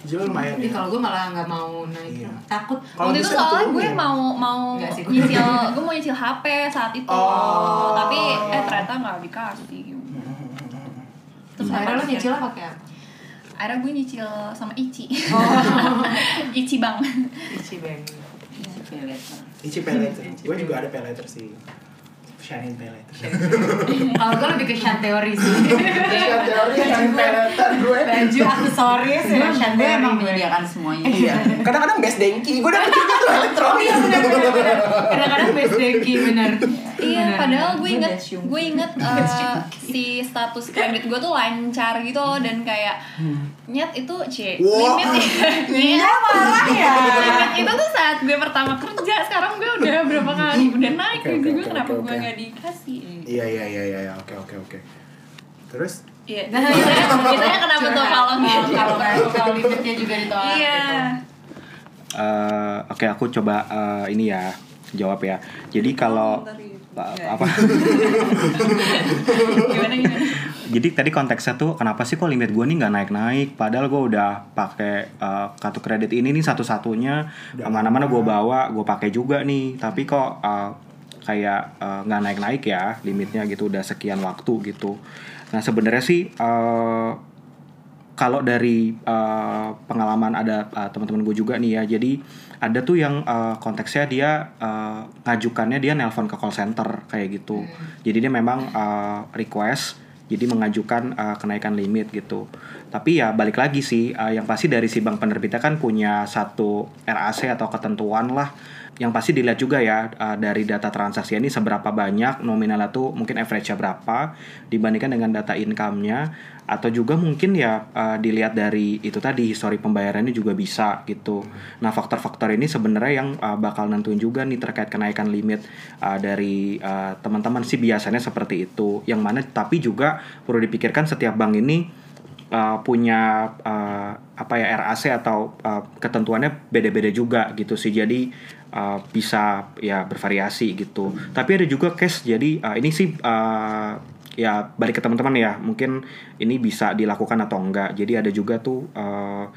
A: Jiwa lumayan ya.
B: kalau gue malah nggak mau naik
A: Iya.
B: takut
A: Kalau
C: waktu itu soalnya gue mau mau
B: Nggak sih, gue-
C: nyicil gue mau nyicil HP saat itu
A: Oh.
C: tapi eh ternyata nggak dikasih
B: Terus akhirnya lo pakai apa?
C: akhirnya gue nyicil sama Ici
B: Oh. *laughs*
C: Ici bang
B: Ichi Bank.
A: Ichi pay later. Gue juga ada pay later sih.
B: Kalau gue lebih ke Shan teori sih.
A: Iya, teori Shining pay later gue.
B: Baju aksesoris ya Shan teori.
D: emang
B: gue.
D: menyediakan semuanya.
A: Iya. Kadang-kadang best dengki. Gue dapet juga tuh elektronik.
B: Iya. Kadang-kadang best deki benar.
C: Iya, padahal gue
D: Gue
C: inget, gue inget *laughs* eh, si status kredit gue tuh lancar gitu loh dan kayak nyet itu c.
A: Wah.
C: limit *laughs*
B: Iya. Parah ya.
C: limit itu tuh saat gue pertama kerja sekarang gue udah berapa kali? Udah naik
A: Oke,
C: gaji
A: oke,
C: gue kenapa
A: oke,
C: gue
A: oke.
C: nggak dikasih?
A: Iya iya iya iya iya. oke oke oke. Terus?
C: Iya.
B: Nah,
C: biasanya biasanya kenapa tuh kalau
B: kalau kalau limitnya juga ditolak
C: iya.
B: gitu.
E: Eh, Oke aku coba eh, ini ya jawab ya. Jadi kalau apa? *laughs*
C: gimana gimana
E: Jadi tadi konteksnya tuh kenapa sih kok limit gue nih nggak naik-naik? Padahal gue udah pakai eh, kartu kredit ini nih satu-satunya
A: Udah
E: ke
A: mana-mana
E: gue bawa, gue pakai juga nih. Tapi kok eh, kayak eh, nggak naik-naik ya limitnya gitu udah sekian waktu gitu. Nah sebenarnya sih eh, kalau dari eh, pengalaman ada eh, teman-teman gue juga nih ya jadi ada tuh yang eh, konteksnya dia eh, ngajukannya dia nelpon ke call center kayak gitu. Jadi dia memang eh, request jadi mengajukan eh, kenaikan limit gitu. Tapi ya balik lagi sih eh, yang pasti dari si bank penerbitnya kan punya satu RAC atau ketentuan lah yang pasti dilihat juga ya uh, dari data transaksi ini seberapa banyak nominalnya tuh mungkin average-nya berapa dibandingkan dengan data income-nya atau juga mungkin ya uh, dilihat dari itu tadi histori pembayarannya juga bisa gitu. Nah faktor-faktor ini sebenarnya yang uh, bakal nentuin juga nih terkait kenaikan limit uh, dari uh, teman-teman sih biasanya seperti itu. Yang mana tapi juga perlu dipikirkan setiap bank ini uh, punya uh, apa ya RAC atau uh, ketentuannya beda-beda juga gitu sih jadi uh, bisa ya bervariasi gitu. Tapi ada juga case jadi uh, ini sih uh, ya balik ke teman-teman ya mungkin ini bisa dilakukan atau enggak. Jadi ada juga tuh uh,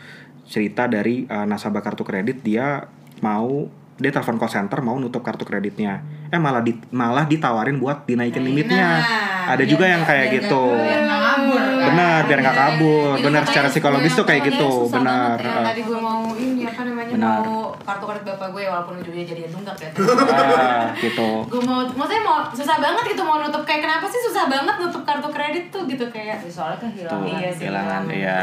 E: cerita dari uh, nasabah kartu kredit dia mau dia telepon call center mau nutup kartu kreditnya. Eh malah di, malah ditawarin buat dinaikin limitnya.
B: Nah,
E: ada
B: biar
E: juga yang
B: nggak-
E: kayak
B: biar
E: gitu.
B: nggak- biar nggak kabur.
E: Benar biar nggak kabur. Benar secara psikologis tuh kayak gitu. benar
C: ya.
E: Eh,
B: Tadi gue mau ini apa namanya
E: Benar.
B: mau kartu kredit bapak gue walaupun ujungnya jadi nunggak ya.
E: ah, gitu.
B: Gue mau maksudnya mau susah banget gitu mau nutup. Kayak kenapa sih susah banget nutup kartu kredit tuh gitu kayak.
D: Soalnya kehilangan.
B: Iya
E: kehilangan. iya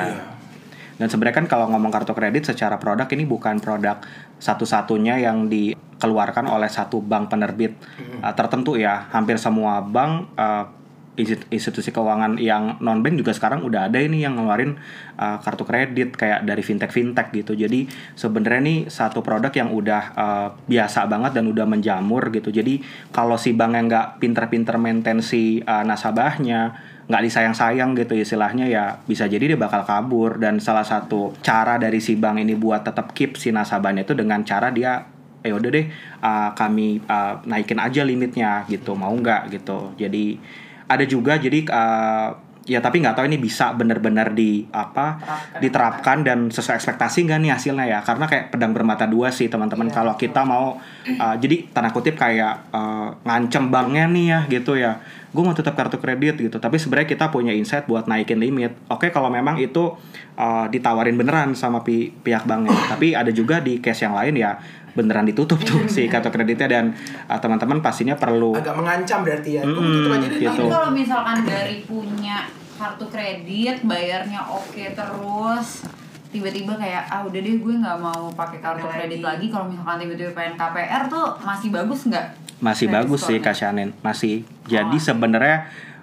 E: dan sebenarnya kan kalau ngomong kartu kredit secara produk ini bukan produk satu-satunya yang dikeluarkan oleh satu bank penerbit uh, tertentu ya. Hampir semua bank uh, insti- institusi keuangan yang non bank juga sekarang udah ada ini yang ngeluarin uh, kartu kredit kayak dari fintech fintech gitu. Jadi sebenarnya ini satu produk yang udah uh, biasa banget dan udah menjamur gitu. Jadi kalau si bank yang nggak pinter-pinter maintain si uh, nasabahnya nggak disayang-sayang gitu istilahnya ya bisa jadi dia bakal kabur. Dan salah satu cara dari si bank ini buat tetap keep si nasabahnya itu dengan cara dia eh udah deh uh, kami uh, naikin aja limitnya gitu. Mau nggak gitu. Jadi ada juga jadi uh, ya tapi nggak tahu ini bisa benar-benar di apa diterapkan. dan sesuai ekspektasi nggak nih hasilnya ya? Karena kayak pedang bermata dua sih teman-teman. Kalau kita mau uh, jadi tanda kutip kayak uh, ngancem banknya nih ya gitu ya gue mau tetap kartu kredit gitu tapi sebenarnya kita punya insight buat naikin limit oke kalau memang itu uh, ditawarin beneran sama pi- pihak banknya tapi ada juga di case yang lain ya beneran ditutup tuh si kartu kreditnya dan uh, teman-teman pastinya perlu
A: agak mengancam berarti ya. Tutup aja deh.
E: gitu.
D: Tapi kalau misalkan dari punya kartu kredit bayarnya oke terus tiba-tiba kayak ah udah deh gue nggak mau pakai kartu kredit
B: lagi.
D: lagi. Kalau misalkan tiba-tiba pengen KPR tuh masih bagus nggak?
E: Masih
D: Kredit
E: bagus sih Shannon masih. Jadi
D: Oh.
E: sebenarnya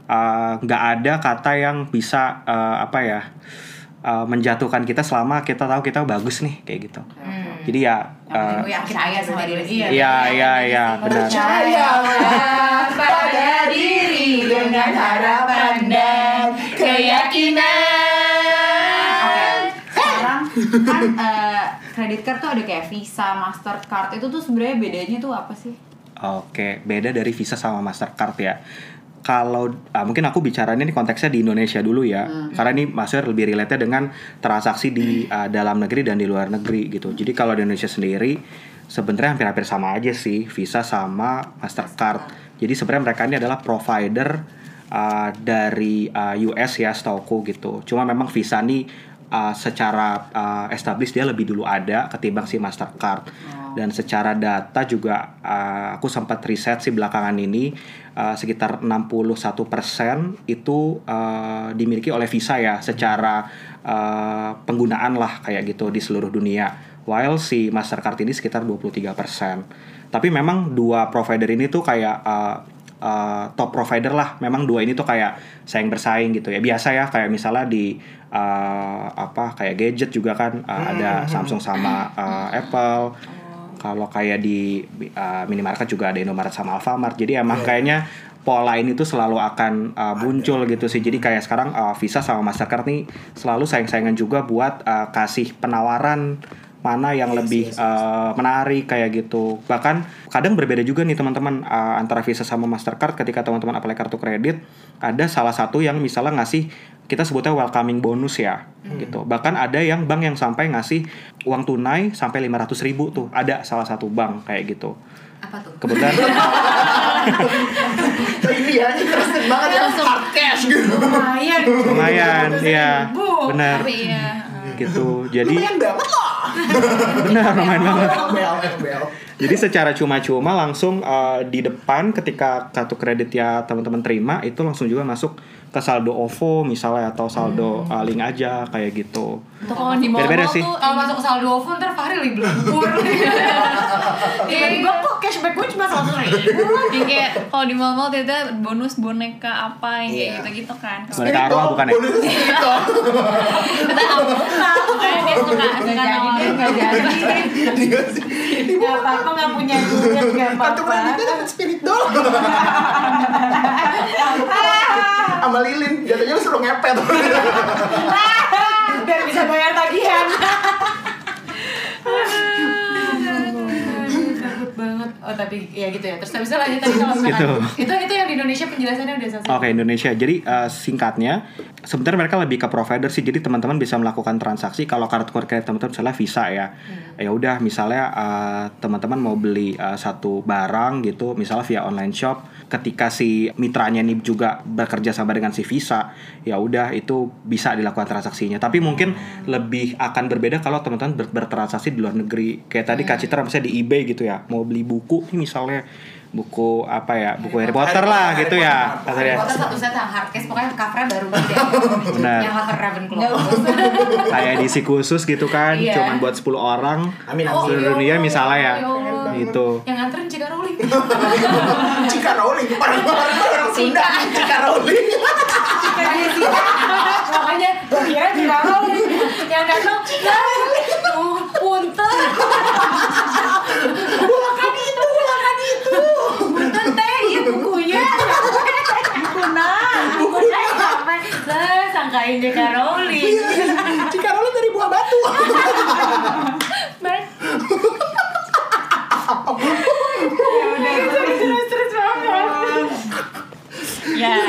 E: uh, nggak ada kata yang bisa uh, apa ya uh, menjatuhkan kita selama kita tahu kita bagus nih kayak gitu. Jadi ya uh,
B: gue yakin
D: percaya
B: aja
D: sama diri
B: Iya.
D: sendiri.
E: iya iya iya. benar.
B: Percayalah pada diri dengan harapan dan keyakinan
D: kan eh, credit card tuh ada kayak Visa, Mastercard itu tuh sebenarnya bedanya tuh apa sih?
E: Oke, beda dari Visa sama Mastercard ya. Kalau ah, mungkin aku bicaranya ini konteksnya di Indonesia dulu ya, karena ini maksudnya lebih relate dengan transaksi di ah, dalam negeri dan di luar negeri gitu. Jadi kalau di Indonesia sendiri sebenarnya hampir-hampir sama aja sih Visa sama Mastercard. Jadi sebenarnya mereka ini adalah provider ah, dari ah, US ya, setauku gitu. Cuma memang Visa nih ah, secara ah, established dia lebih dulu ada ketimbang si Mastercard. Dan secara data juga uh, aku sempat riset sih belakangan ini uh, sekitar 61% itu uh, dimiliki oleh Visa ya secara uh, penggunaan lah kayak gitu di seluruh dunia. While si Mastercard ini sekitar 23%. Tapi memang dua provider ini tuh kayak uh, uh, top provider lah. Memang dua ini tuh kayak saing bersaing gitu ya. Biasa ya kayak misalnya di uh, apa kayak gadget juga kan uh, ada Samsung sama uh, Apple. Kalau kayak di uh, minimarket juga ada Indomaret sama Alfamart. Jadi emang kayaknya pola ini tuh selalu akan uh, muncul gitu sih. Jadi kayak sekarang uh, Visa sama Mastercard nih selalu saing-saingan juga buat uh, kasih penawaran mana yang lebih uh, menarik kayak gitu. Bahkan kadang berbeda juga nih teman-teman uh, antara Visa sama Mastercard ketika teman-teman apply kartu kredit ada salah satu yang misalnya ngasih kita sebutnya welcoming bonus ya gitu. Bahkan ada yang bank yang sampai ngasih uang tunai sampai 500 ribu tuh. Ada salah satu bank kayak gitu.
B: Apa tuh?
E: Kebetulan *laughs*
A: ini ya interested banget ya hard cash gitu
B: Lumayan.
E: lumayan ya
B: ribu.
E: benar
C: ya
E: gitu. Jadi
A: lumayan banget loh
E: benar lumayan banget.
A: FBL FBL
E: Jadi secara cuma-cuma langsung uh, di depan ketika kartu kredit ya teman-teman terima itu langsung juga masuk ke saldo OVO misalnya atau saldo uh, link aja kayak gitu.
C: Tuh kalau di mall
E: Beda-beda sih.
C: tuh
B: Kalau masuk saldo OVO ntar Fahri lagi belum Tiba-tiba kok cashback gue cuma seratus ribu
C: kayak kalau di mall-mall tiba bonus boneka apa yang kayak
A: Iya.
C: gitu-gitu kan.
E: Boneka arwah bukan ya?
A: bonus itu
C: Kita Makanya dia suka
B: Gak
C: suka
B: jadi gak jadi
A: Iya sih.
B: Gak apa-apa gak punya duit, gak
A: kartu
B: apa-apa
A: kreditnya dapat spirit sama lilin jatuhnya lu suruh ngepet
B: Biar bisa bayar tagihan Takut banget Oh tapi ya gitu ya Terus habis itu lanjut tadi kalau misalkan
E: Gitu.
B: Itu Indonesia penjelasannya udah selesai
E: Oke Indonesia. Jadi uh, singkatnya sebenarnya mereka lebih ke provider sih. Jadi teman-teman bisa melakukan transaksi kalau kartu kredit teman-teman misalnya Visa ya. Ya udah misalnya uh, teman-teman mau beli uh, satu barang gitu, misalnya via online shop. Ketika si mitranya ini juga bekerja sama dengan si Visa, ya udah itu bisa dilakukan transaksinya. Tapi mungkin lebih akan berbeda kalau teman-teman ber- bertransaksi di luar negeri. Kayak tadi Kak Citra misalnya di eBay gitu ya, mau beli buku nih misalnya buku apa ya? Buku Harry Potter lah
A: Harry
E: gitu
A: Potter,
E: ya
A: Harry
E: Kata dia.
B: Foto satu set yang hardcase Pokoknya covernya baru banget ya.
E: Benar.
B: Yang cover Ravenclaw.
E: Kayak edisi khusus gitu kan
B: Iya.
E: cuman buat 10 orang.
A: Amin, amin.
E: seluruh dunia misalnya ya.
B: Allah.
E: gitu.
B: Yang nganterin Cika Rowling. *laughs*
A: Cika Rowling orang-orang orang Sunda. Cika Rowling.
B: Makanya kira Cika Rowling. Yang datang Oh punten. *laughs* Bukan itu Bukan teh Iya bukunya. Buku nah Buku nah sampai Lah sangkain Cika Rowling
A: Cika Rowling dari buah batu.
B: Ya udah terus terus banget
C: Ya,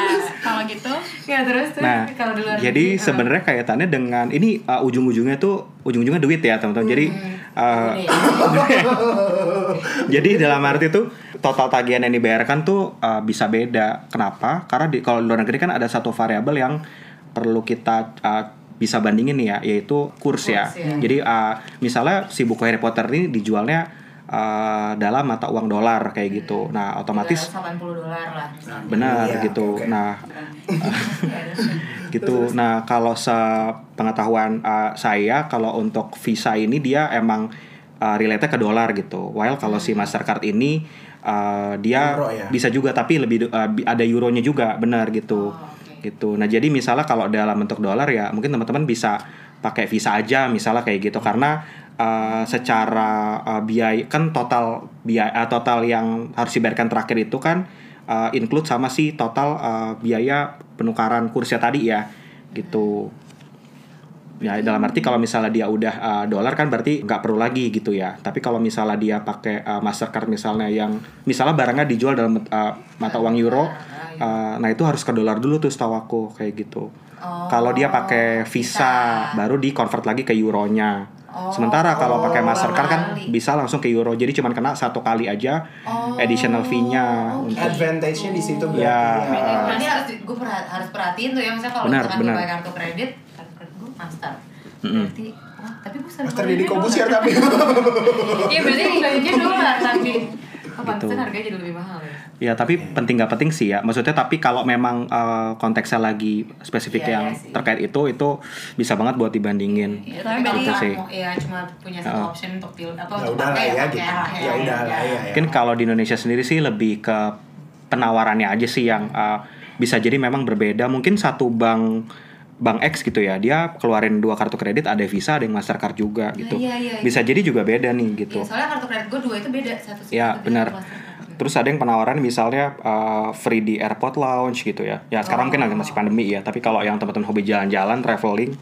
C: kalau gitu
B: Ya terus terus
E: nah
B: Kalau di luar
E: jadi
B: negeri,
E: sebenarnya kaitannya dengan ini uh, ujung-ujungnya tuh ujung-ujungnya duit ya teman-teman jadi uh,
B: Ini. *laughs*
E: jadi dalam arti tuh total tagihan yang dibayarkan tuh uh, bisa beda kenapa karena di kalau di luar negeri kan ada satu variabel yang perlu kita uh, bisa bandingin nih ya yaitu kurs, ya.
B: Kurs, ya.
E: jadi uh, misalnya si buku Harry Potter ini dijualnya uh, dalam mata uang dolar kayak gitu. Nah otomatis
B: 80 dolar lah. Misalnya.
E: benar
A: Iya,
E: gitu.
A: oke.
E: nah *laughs* gitu. Nah kalau sepengetahuan uh, saya kalau untuk visa ini dia emang uh, relate ke dolar gitu. While kalau si Mastercard ini uh, dia
A: Euro ya?
E: bisa juga tapi lebih uh, ada euronya juga benar gitu.
B: Oh, oke.
E: gitu. Nah jadi misalnya kalau dalam bentuk dolar ya mungkin teman-teman bisa pakai visa aja misalnya kayak gitu. Karena uh, secara uh, biaya kan total biaya uh, total yang harus dibayarkan terakhir itu kan uh, include sama si total uh, biaya penukaran kursnya tadi ya gitu Ya dalam arti kalau misalnya dia udah uh, dolar kan berarti nggak perlu lagi gitu ya. Tapi kalau misalnya dia pakai uh, Mastercard misalnya yang misalnya barangnya dijual dalam uh, mata uang euro, uh, nah itu harus ke dolar dulu tuh setahu aku kayak gitu. Kalau dia pakai Visa, baru di convert lagi ke euronya. Sementara kalau pakai Mastercard kan bisa langsung ke euro. Jadi cuman kena satu kali aja additional fee-nya untuk
A: Advantage-nya di situ berarti.
E: Ya,
A: ya.
B: Berarti harus gue harus perhatiin tuh ya misalnya kalau
E: Benar,
B: misalkan pakai kartu kredit, kartu kredit gue master.
E: Mm-mm.
B: Berarti wah tapi gue sering
A: Master Didi Kobusir tapi. *laughs*
C: Iya berarti
B: Harganya dolar tapi Oh,
E: Gitu.
B: pantesan harganya jadi lebih mahal ya.
E: Ya tapi penting nggak penting sih ya. Maksudnya tapi kalau memang eh, konteksnya lagi spesifik
B: Iya,
E: yang
B: iya sih.
E: terkait itu itu bisa banget buat dibandingin.
B: Ya,
C: tapi
B: tapi kalau
E: gitu sih.
B: ya cuma punya satu
E: Heeh.
B: option untuk pilih apa
A: Ya
B: untuk
A: udah lah
B: pakai
A: ya
B: pakai
A: gitu. Ya udah lah ya. ya.
E: Mungkin kalau di Indonesia sendiri sih lebih ke penawarannya aja sih yang eh, bisa jadi memang berbeda. Mungkin satu bank bank X gitu ya, dia keluarin dua kartu kredit, ada Visa, ada yang Mastercard juga gitu.
B: iya, iya, iya.
E: Bisa jadi juga beda nih gitu.
B: Iya, soalnya kartu kredit gue dua itu beda satu.
E: Ya, benar. Terus ada yang penawaran misalnya uh, free di airport lounge gitu ya. Ya sekarang mungkin lagi masih pandemi ya. Tapi kalau yang teman-teman hobi jalan-jalan, traveling,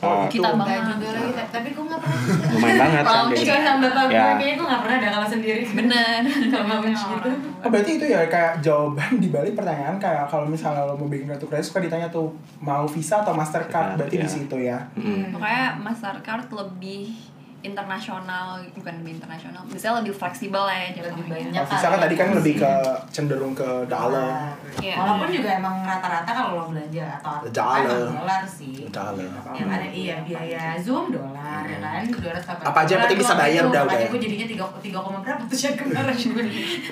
E: uh,
C: kita banget.
B: juga lagi, ta- tapi gue gak pernah.
E: lumayan banget kan.
B: Kalau kecuali sama bapak gue,
E: Ya.
B: kayaknya gue gak pernah ada kalau sendiri.
C: bener.
B: Kalau gitu.
A: Oh, berarti itu ya kayak jawaban di balik pertanyaan kayak kalau misalnya lo mau bikin kartu kredit suka ditanya tuh mau Visa atau Mastercard berarti di
E: ya.
A: situ ya.
E: Mm.
C: Pokoknya Mastercard lebih internasional bukan lebih internasional bisa lebih fleksibel lah ya
B: Lebih
C: jatuhnya.
B: banyak.
A: Kalau Visa kan tadi kan lebih ke cenderung ke dollar.
C: Iya.
B: Walaupun juga emang rata-rata kalau lo belanja atau apa
A: Dollar.
B: dolar sih.
A: Dollar.
B: Yang ada iya biaya Zoom dolar ya kan 280
A: Apa aja yang penting bisa bayar udah, udah
B: Makanya
A: ya.
B: gue jadinya 3 tiga koma berapa tuh yang kemarin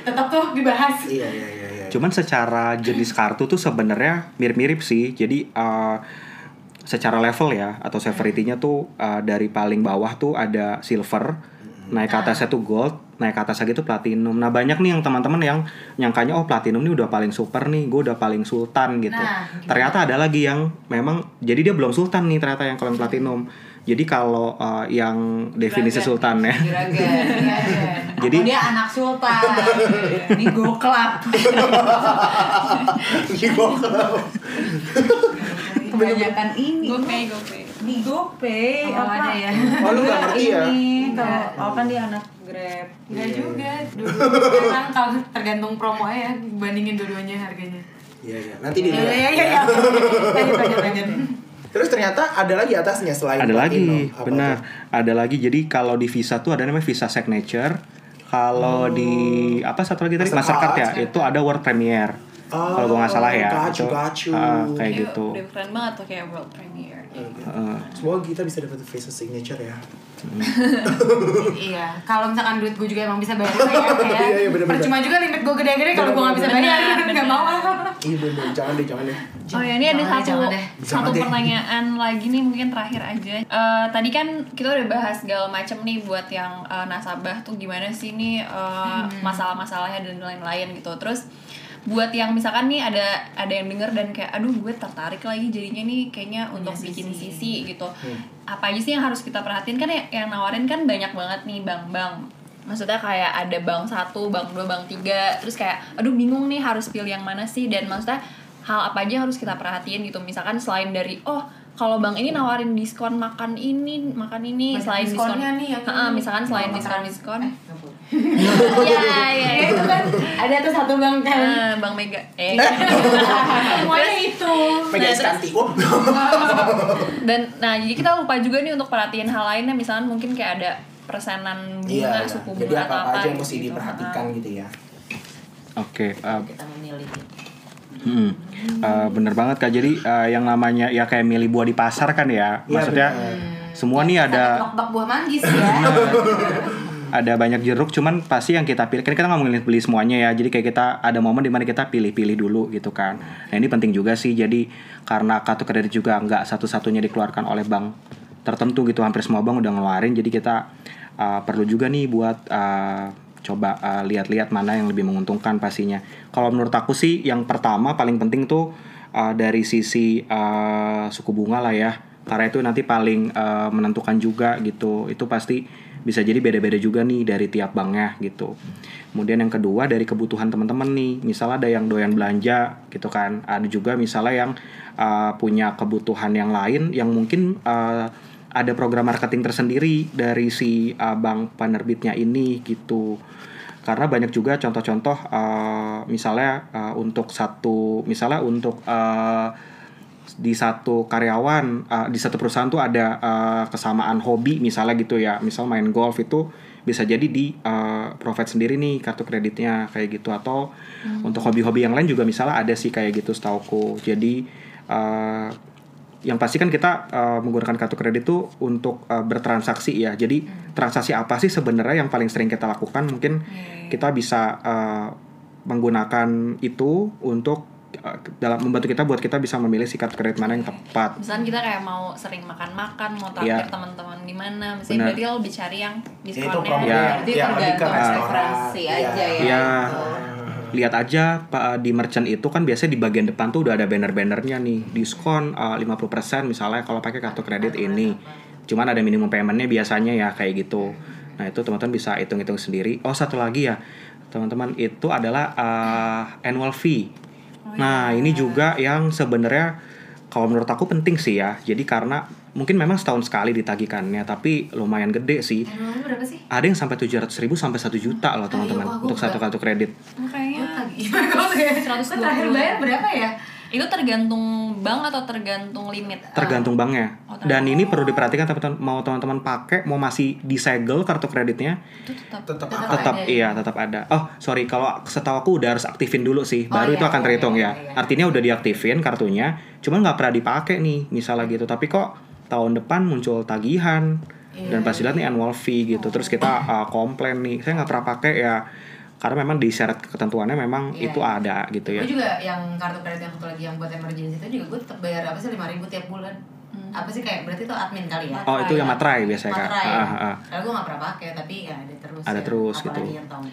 B: Tetap tuh dibahas.
A: Iya iya iya iya.
E: Cuman secara jenis kartu tuh sebenarnya mirip-mirip sih. Jadi uh, secara level ya atau severity-nya tuh uh, dari paling bawah tuh ada silver, naik ke atasnya tuh gold, naik ke atas lagi tuh platinum. Nah banyak nih yang teman-teman yang nyangkanya oh platinum nih udah paling super nih, gue udah paling sultan gitu.
B: Nah,
E: ternyata ada lagi yang memang jadi dia belum sultan nih ternyata yang kalau yang platinum. Jadi kalau uh, yang definisi
B: Juragan.
E: sultan ya,
B: Juragan, *laughs* juragan.
E: Jadi-
B: dia anak sultan. Ini go club. *laughs*
A: Ini gokil. *laughs*
B: Kebanyakan ini.
C: GoPay, GoPay.
B: Di GoPay
D: Oh,
B: apa
D: ada ya. *laughs*
A: Oh, lu nggak ngerti ya?
B: Ini
D: Kalau oh kan dia anak Grab.
B: Enggak juga. Dulu kan kalau tergantung promo ya bandingin dua-duanya harganya.
A: Iya iya. Nanti
B: Iya
A: dilihat.
B: iya iya. iya. *laughs* Lanjut lanjut lanjut.
A: Terus ternyata ada lagi atasnya selain
E: ada lagi.
A: Apa
E: benar
A: tuh?
E: ada lagi jadi kalau di visa tuh ada namanya visa signature kalau di apa satu lagi tadi
A: Mastercard.
E: Mastercard ya itu ada world premiere
A: Oh,
E: kalau gue nggak salah ya
A: you,
E: itu
A: got you.
E: ah, kayak
C: Iya,
E: gitu
C: Udah keren banget tuh kayak world premiere.
E: Heeh.
A: Semoga kita bisa dapat Visa signature ya. *laughs*
B: Iya, kalau misalkan duit gue juga emang bisa bayar ya kayak
A: Iya, iya, bener-bener.
B: percuma juga limit gue gede-gede kalau gue nggak bisa bayar,
C: Bener, *laughs*
B: nggak mau ah.
A: Iya bener, jangan deh, jangan deh.
C: Oh ya ini ada satu satu pertanyaan lagi nih mungkin terakhir aja. Eh, tadi kan kita udah bahas segala macam nih buat yang eh, nasabah tuh gimana sih nih eh, masalah-masalahnya dan lain-lain gitu. Terus buat yang misalkan nih ada ada yang denger dan kayak aduh gue tertarik lagi jadinya nih kayaknya untuk bikin
B: sisi.
C: sisi gitu. Apa aja sih yang harus kita perhatiin? Kan ya, yang nawarin kan banyak banget nih bank-bank maksudnya kayak ada bank satu, bank dua, bank tiga, terus kayak aduh bingung nih harus pilih yang mana sih? Dan maksudnya hal apa aja yang harus kita perhatiin gitu. Misalkan selain dari oh kalau bank ini nawarin diskon makan ini makan ini
B: Banyak
C: selain diskon
B: nih,
C: Heeh,
B: ini.
C: misalkan selain diskon diskon
B: Eh, *laughs*
C: iya iya
B: Ya *laughs* itu kan ada tuh satu bank kan
C: Eh, bank mega eh *laughs*
B: semuanya itu.
A: Mega
C: Nah, dan nah jadi kita lupa juga nih untuk perhatiin hal lainnya misalkan mungkin kayak ada persenan bunga
A: Iya, iya.
C: suku
A: Jadi
C: bunga
A: apa
C: atau
A: apa
C: apa
A: aja yang mesti
C: gitu.
A: diperhatikan gitu ya.
E: oke eh,
B: Kita memilih.
E: Hmm. Eh, bener banget kak. Jadi eh, yang namanya ya kayak milih buah di pasar kan ya?
A: Iya,
E: maksudnya
A: bener.
E: semua nih ada
B: Bak buah manggis ya.
E: ada banyak jeruk cuman pasti yang kita pilih kan kita nggak mungkin beli semuanya ya. Jadi kayak kita ada momen di mana kita pilih-pilih dulu gitu kan. Nah ini penting juga sih. Jadi karena kartu kredit juga nggak satu-satunya dikeluarkan oleh bank tertentu gitu. Hampir semua bank udah ngeluarin. Jadi kita uh, perlu juga nih buat uh, coba uh, lihat-lihat mana yang lebih menguntungkan pastinya. Kalau menurut aku sih yang pertama paling penting tuh uh, dari sisi uh, suku bunga lah ya. Karena itu nanti paling uh, menentukan juga gitu. Itu pasti bisa jadi beda-beda juga nih dari tiap banknya gitu. Kemudian yang kedua dari kebutuhan teman-teman nih, misalnya ada yang doyan belanja gitu kan, ada juga misalnya yang uh, punya kebutuhan yang lain yang mungkin uh, ada program marketing tersendiri dari si uh, bank penerbitnya ini gitu. Karena banyak juga contoh-contoh uh, misalnya uh, untuk satu misalnya untuk uh, di satu karyawan uh, di satu perusahaan tuh ada uh, kesamaan hobi misalnya gitu ya. Misal main golf itu bisa jadi di uh, provide sendiri nih kartu kreditnya kayak gitu. Atau untuk hobi-hobi yang lain juga misalnya ada sih kayak gitu setauku. Jadi uh, yang pasti kan kita uh, menggunakan kartu kredit itu untuk uh, bertransaksi ya jadi transaksi apa sih sebenarnya yang paling sering kita lakukan mungkin kita bisa uh, menggunakan itu untuk uh, dalam membantu kita buat kita bisa memilih si kartu kredit mana yang tepat
C: Misalnya kita kayak mau sering makan-makan, mau traktir
E: Iya.
C: teman-teman di mana, misalnya berarti lo lebih cari yang
F: itu
C: diskonnya.
F: promo
E: Iya.
D: Berarti
F: yang lebih ke
D: preferensi
F: Iya.
D: aja ya.
E: Iya.
D: gitu.
E: Lihat aja Pak di merchant itu kan biasanya di bagian depan tuh udah ada banner-bannernya nih. Diskon uh, 50% misalnya kalau pakai kartu kredit ini. Cuman ada minimum paymentnya biasanya ya kayak gitu. Nah itu teman-teman bisa hitung-hitung sendiri. Oh satu lagi ya. Teman-teman itu adalah uh, annual fee. Nah ini juga yang sebenarnya kalau menurut aku penting sih ya. Jadi karena mungkin memang setahun sekali ditagihkannya tapi lumayan gede sih
B: Annualnya berapa sih?
E: ada yang sampai 700 ribu sampai 1 juta loh teman-teman
B: wah, gua
E: untuk satu kartu kredit
C: Oh, 120. *laughs*
B: terakhir bayar berapa ya?
C: itu tergantung bank atau tergantung limit.
E: tergantung banknya
C: Oh,
E: dan ini perlu diperhatikan teman-teman mau teman-teman pakai mau masih disegel kartu kreditnya
C: Itu tetap.
F: tetap
B: Tetap ada.
E: iya tetap ada oh sorry kalau setahu aku udah harus aktifin dulu sih
B: Oh,
E: baru
B: iya,
E: itu akan
B: iya,
E: terhitung
B: iya,
E: ya
B: iya.
E: artinya udah diaktifin kartunya cuman nggak pernah dipakai nih misalnya gitu tapi kok tahun depan muncul tagihan dan
B: Iya,
E: pasti lihat nih annual fee gitu terus kita uh, komplain nih saya nggak pernah pakai ya karena memang di syarat ketentuannya memang
B: Iya,
E: itu ada gitu ya
B: Gue juga yang kartu kredit yang satu lagi yang buat emergency itu juga gue tetap bayar apa sih lima ribu tiap bulan. Apa sih kayak berarti itu admin kali ya?
E: oh itu yang materai biasanya kak
B: Materai.
E: Ah, ah, ah.
B: Karena gue gak pernah pakai tapi ya ada terus.
E: Ada
B: ya.
E: terus
B: Apalagi
E: gitu.
B: yang tahun.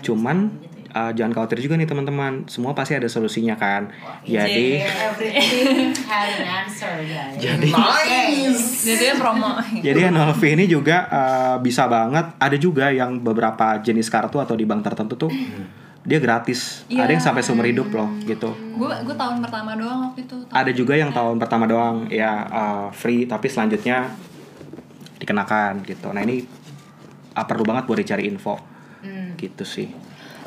E: Cuman
B: gitu ya.
E: Uh, jangan khawatir juga nih teman-teman, semua pasti ada solusinya kan. Jadi
B: yeah, everything had an answer guys.
E: Jadi-
F: nice
C: Jadi promo.
E: jadi fee ini juga uh, bisa banget. Ada juga yang beberapa jenis kartu atau di bank tertentu tuh dia gratis.
C: Iya.
E: Ada yang sampai seumur hidup loh gitu.
C: gue gue tahun pertama doang waktu itu.
E: Ada juga yang tahun pertama doang ya uh, free tapi selanjutnya dikenakan gitu. Nah ini uh, perlu banget buat dicari info
B: Hmm.
E: gitu sih.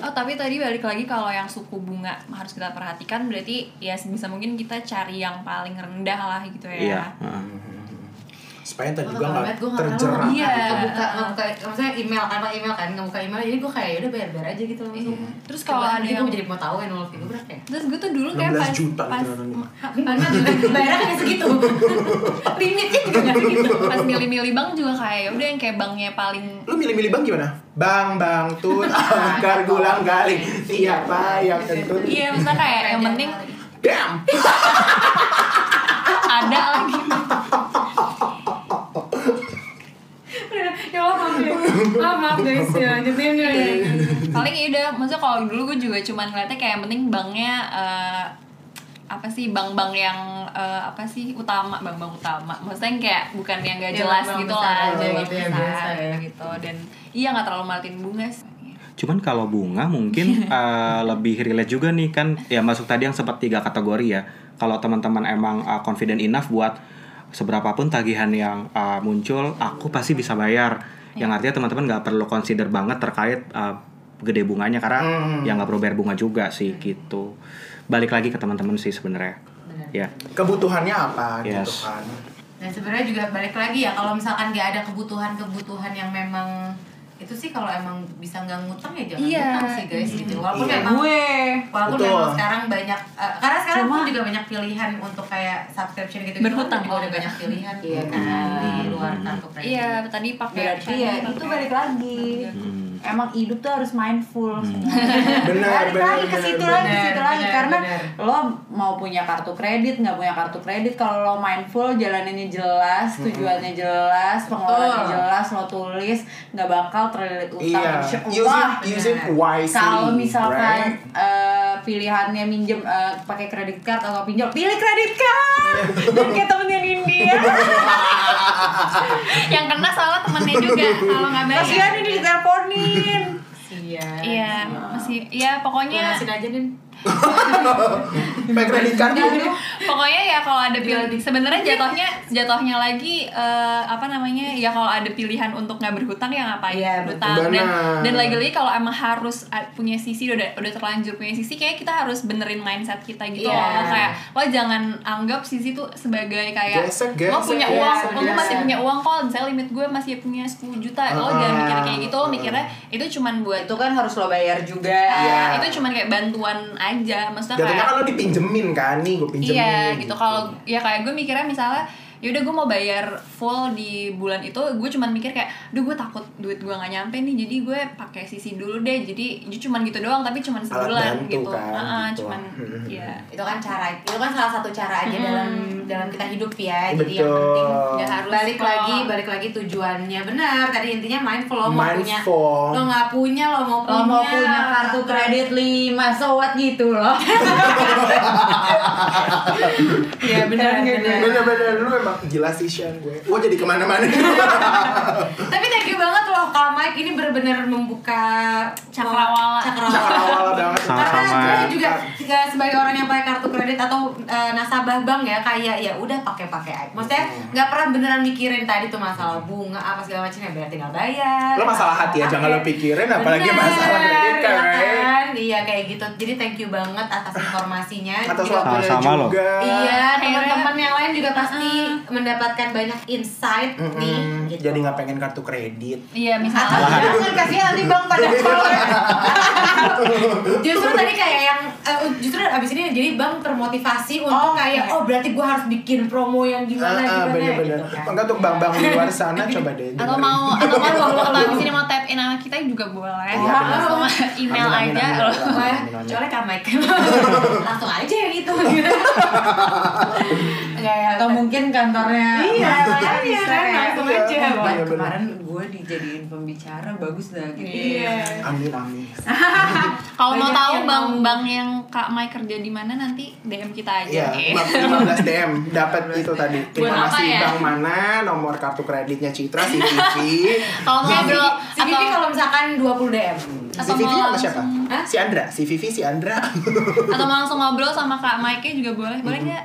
C: Oh tapi tadi balik lagi kalau yang suku bunga harus kita perhatikan berarti ya bisa mungkin kita cari yang paling rendah lah gitu ya.
E: Iya. uh.
F: Supaya tadi
B: Gue
F: juga nggak
B: gue gak
F: terjerat
C: Iya.
B: buka buka maksudnya email kan email kan nggak buka email jadi gue kayak "Ya udah bayar bayar aja gitu langsung.
C: Terus kalau ada
B: gue
C: yang
B: jadi mau tahu annual fee gue berapa ya?
C: Terus gue tuh dulu kayak
F: 16
C: pas
F: juta
C: pas
F: gitu
B: Enggak, bayarnya kan segitu. *laughs* Limitnya juga nggak segitu.
C: Pas milih-milih bank juga kayak ya udah yang kayak banknya paling
F: lu milih-milih bang gimana? Bang bang tut *laughs* angkar gulang galing siapa yang kentut.
C: Iya misalnya kayak yang penting
F: damn. *laughs*
C: Ada lagi
B: ya Allah maaf ya maaf guys ya nyetin ya
C: paling ya udah maksudnya kalau dulu gue juga cuman ngeliatnya kayak yang penting banknya eh, apa sih bank-bank yang eh, apa sih utama bank-bank utama maksudnya yang kayak bukan yang gak
B: Ya,
C: jelas
B: bank
C: gitu lah
B: aja
C: bank
B: gitu ya,
C: besar
B: ya.
C: gitu dan iya nggak terlalu martin bunga sih
E: Cuman kalau bunga mungkin uh, *laughs* lebih relate juga nih kan ya masuk tadi yang sempat tiga kategori ya. Kalau teman-teman emang uh, confident enough buat seberapapun tagihan yang uh, muncul, aku pasti bisa bayar. Yang artinya teman-teman nggak perlu consider banget terkait uh, gede bunganya karena
F: Hmm.
E: ya nggak perlu bayar bunga juga sih gitu. Balik lagi ke teman-teman sih sebenarnya.
B: Benar.
E: Ya.
F: kebutuhannya apa gitu
E: Yes.
F: kan
B: dan sebenarnya juga balik lagi ya kalau misalkan nggak ada kebutuhan-kebutuhan yang memang itu sih kalau emang bisa nggak ngutang ya jangan
C: Iya.
B: ngutang sih guys gitu walaupun
F: Iya.
B: memang
D: gue
B: walaupun
F: Betul.
B: memang sekarang banyak eh, karena sekarang
D: Cuma-
B: pun juga banyak pilihan untuk kayak subscription gitu
C: Berhutang.
B: juga udah banyak pilihan
D: Iya
B: kan di luar kartu kredit
C: iya tadi pakai
D: berarti ya itu balik lagi
E: Hmm.
D: Emang hidup tuh harus mindful. Semua
F: benar benar
D: lagi ke situ lagi ke situ lagi. Karena
B: benar.
D: lo mau punya kartu kredit nggak punya kartu kredit kalau lo mindful jalaninnya jelas tujuannya jelas pengelolaannya jelas lo tulis nggak bakal terlilit utang.
F: Iya, use it, use it wisely.
D: kalau misalkan
F: right?
D: eh, pilihannya minjem eh, pakai kredit card atau pinjol pilih kredit card *laughs* dan kayak temennya India *laughs*
C: yang kena salah temennya juga *laughs* kalau nggak bayar
D: kasihan ini diteleponin
B: Iya.
C: iya masih ya pokoknya
B: Lunasin aja nih. *laughs*
A: Pakai kredit card gitu.
C: pokoknya ya kalau ada pilihan sebenarnya jatuhnya jatuhnya lagi eh, apa namanya ya kalau ada pilihan untuk nggak berhutang ya ngapain
D: Iya,
C: berhutang dan dan lagi-lagi kalau emang harus a- punya sisi udah udah terlanjur punya sisi kayak kita harus benerin mindset kita gitu
B: Iya.
C: loh kayak lo jangan anggap sisi tuh sebagai kayak
A: Gesek,
C: lo
A: gesek,
C: punya
A: gesek,
C: uang lo
B: gesek.
C: masih punya uang kok misalnya limit gue masih punya 10 juta lo jangan mikir kayak gitu lo mikirnya itu cuman buat
D: itu kan harus lo bayar juga
A: Iya.
C: itu cuman kayak bantuan aja maksudnya
A: Jatuhnya
C: kayak
A: kan lo dipinjemin kan nih, gue pinjemin.
C: Iya gitu. Kalau ya kayak gue mikirnya misalnya ya udah gue mau bayar full di bulan itu gue cuman mikir kayak duh gue takut duit gue nggak nyampe nih jadi gue pakai sisi dulu deh jadi itu cuman gitu doang tapi cuman sebulan
A: bantu
C: gitu
A: kan,
C: Ah,
A: gitu.
C: cuman
A: Hmm. *laughs*
C: ya
B: itu kan cara itu kan salah satu cara aja dalam dalam kita hidup ya jadi yang
A: Betul.
B: penting
C: Nggak harus
B: balik
C: kok.
B: lagi balik lagi tujuannya benar tadi intinya mindful lo mau punya lo nggak punya lo mau punya
D: lo mau punya kartu kredit 5 so what gitu loh *laughs*
B: Iya benar benar.
A: Bener-bener lu memang gila sih Shan gue. Gue jadi ke mana-mana. *laughs*
B: Tapi thank you banget loh Kak Mike ini benar-benar membuka
C: Cakrawala.
B: Cakrawala.
A: Cakrawala banget.
B: Karena gue juga juga sebagai orang yang pakai kartu kredit atau eh, nasabah bank ya kayak ya udah pakai-pakai aja. Maksudnya nggak pernah beneran mikirin tadi tuh masalah bunga apa segala macam ya biar tinggal bayar.
A: Lo masalah hati aja nggak lo pikirin, apalagi
B: Bener,
A: masalah kredit
B: ya
A: kan.
B: Iya kayak gitu. Jadi thank you banget atas informasinya.
A: Atas
B: Juga-
A: waktunya juga.
B: Iya, teman-teman yang lain juga pasti mendapatkan banyak insight
A: Mm-mm.
B: nih. Gitu.
A: Jadi nggak pengen kartu kredit.
C: iya
B: Atau
C: misalnya
B: jangan kasih nanti bang pada *laughs* Justru tadi kayak yang eh, justru abis ini jadi bang termotivasi untuk
A: Oh,
B: kayak oh berarti gue harus bikin promo yang gimana
A: Ah, ah,
B: gimana
A: bener-bener.
B: gitu kan.
A: Maka untuk bang-bang di luar sana coba deh.
C: atau
A: dengerin.
C: mau atau mau *laughs* kalau kalau abis ini mau tap in sama kita juga boleh
A: Iya, benar.
C: langsung email
A: Amin,
C: aja loh.
B: Soalnya Kak Mike *laughs* Langsung aja yang itu gitu. Ya
D: atau mungkin kantornya
B: Iya, makanya kan,
D: kayak,
B: langsung aja.
A: Iya,
D: "Wah,
A: bener.
D: kemarin gue dijadiin pembicara bagus dah gitu
B: Iya.
A: Amin amin. *laughs*
C: kalau mau tahu bang bang yang kak Mike kerja di mana nanti dm kita aja
A: Iya,
C: Oke.
A: 15 DM dapat itu tadi informasi
C: ya?
A: bank mana, nomor kartu kreditnya Citra, CVV. *laughs*
C: kalau ngobrol
B: Si Vivi kalau misalkan 20 DM
A: Si
C: Atau mau
A: sama siapa?
B: Hah?
A: Si Andra, si Vivi, si Andra.
C: atau mau *laughs* langsung ngobrol sama kak Mike juga boleh boleh nggak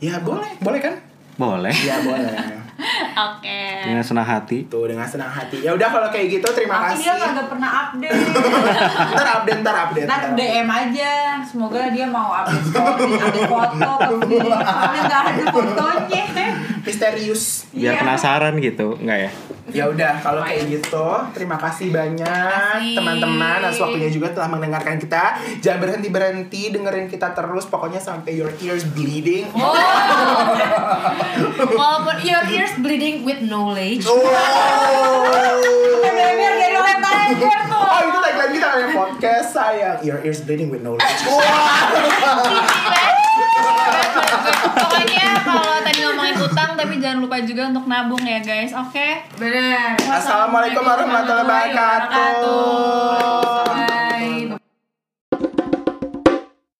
A: ya boleh, boleh kan?
E: Boleh.
A: Ya boleh. *laughs*
C: oke
E: Dengan senang hati.
A: Tuh dengan senang hati. Ya udah kalau kayak gitu terima
D: tapi
A: kasih.
D: dia kagak pernah update *laughs*
A: ntar update, ntar update.
D: ntar DM aja semoga dia mau update story update foto atau video soalnya nggak ada fotonya
A: Misterius.
E: Biar
D: Iya.
E: penasaran gitu, enggak ya?
A: Ya udah kalau kayak gitu terima kasih banyak teman-teman atas waktunya juga telah mendengarkan kita. Jangan berhenti berhenti dengerin kita terus pokoknya sampai your ears bleeding.
B: Oh. Walaupun your ears bleeding with knowledge
A: Oh. Oh itu tagline kita yang podcast sayang Your ears bleeding with knowledge
C: pokoknya kalau tadi ngomongin utang tapi jangan lupa juga untuk nabung ya guys. Oke?
B: Bener.
A: Assalamualaikum warahmatullahi wabarakatuh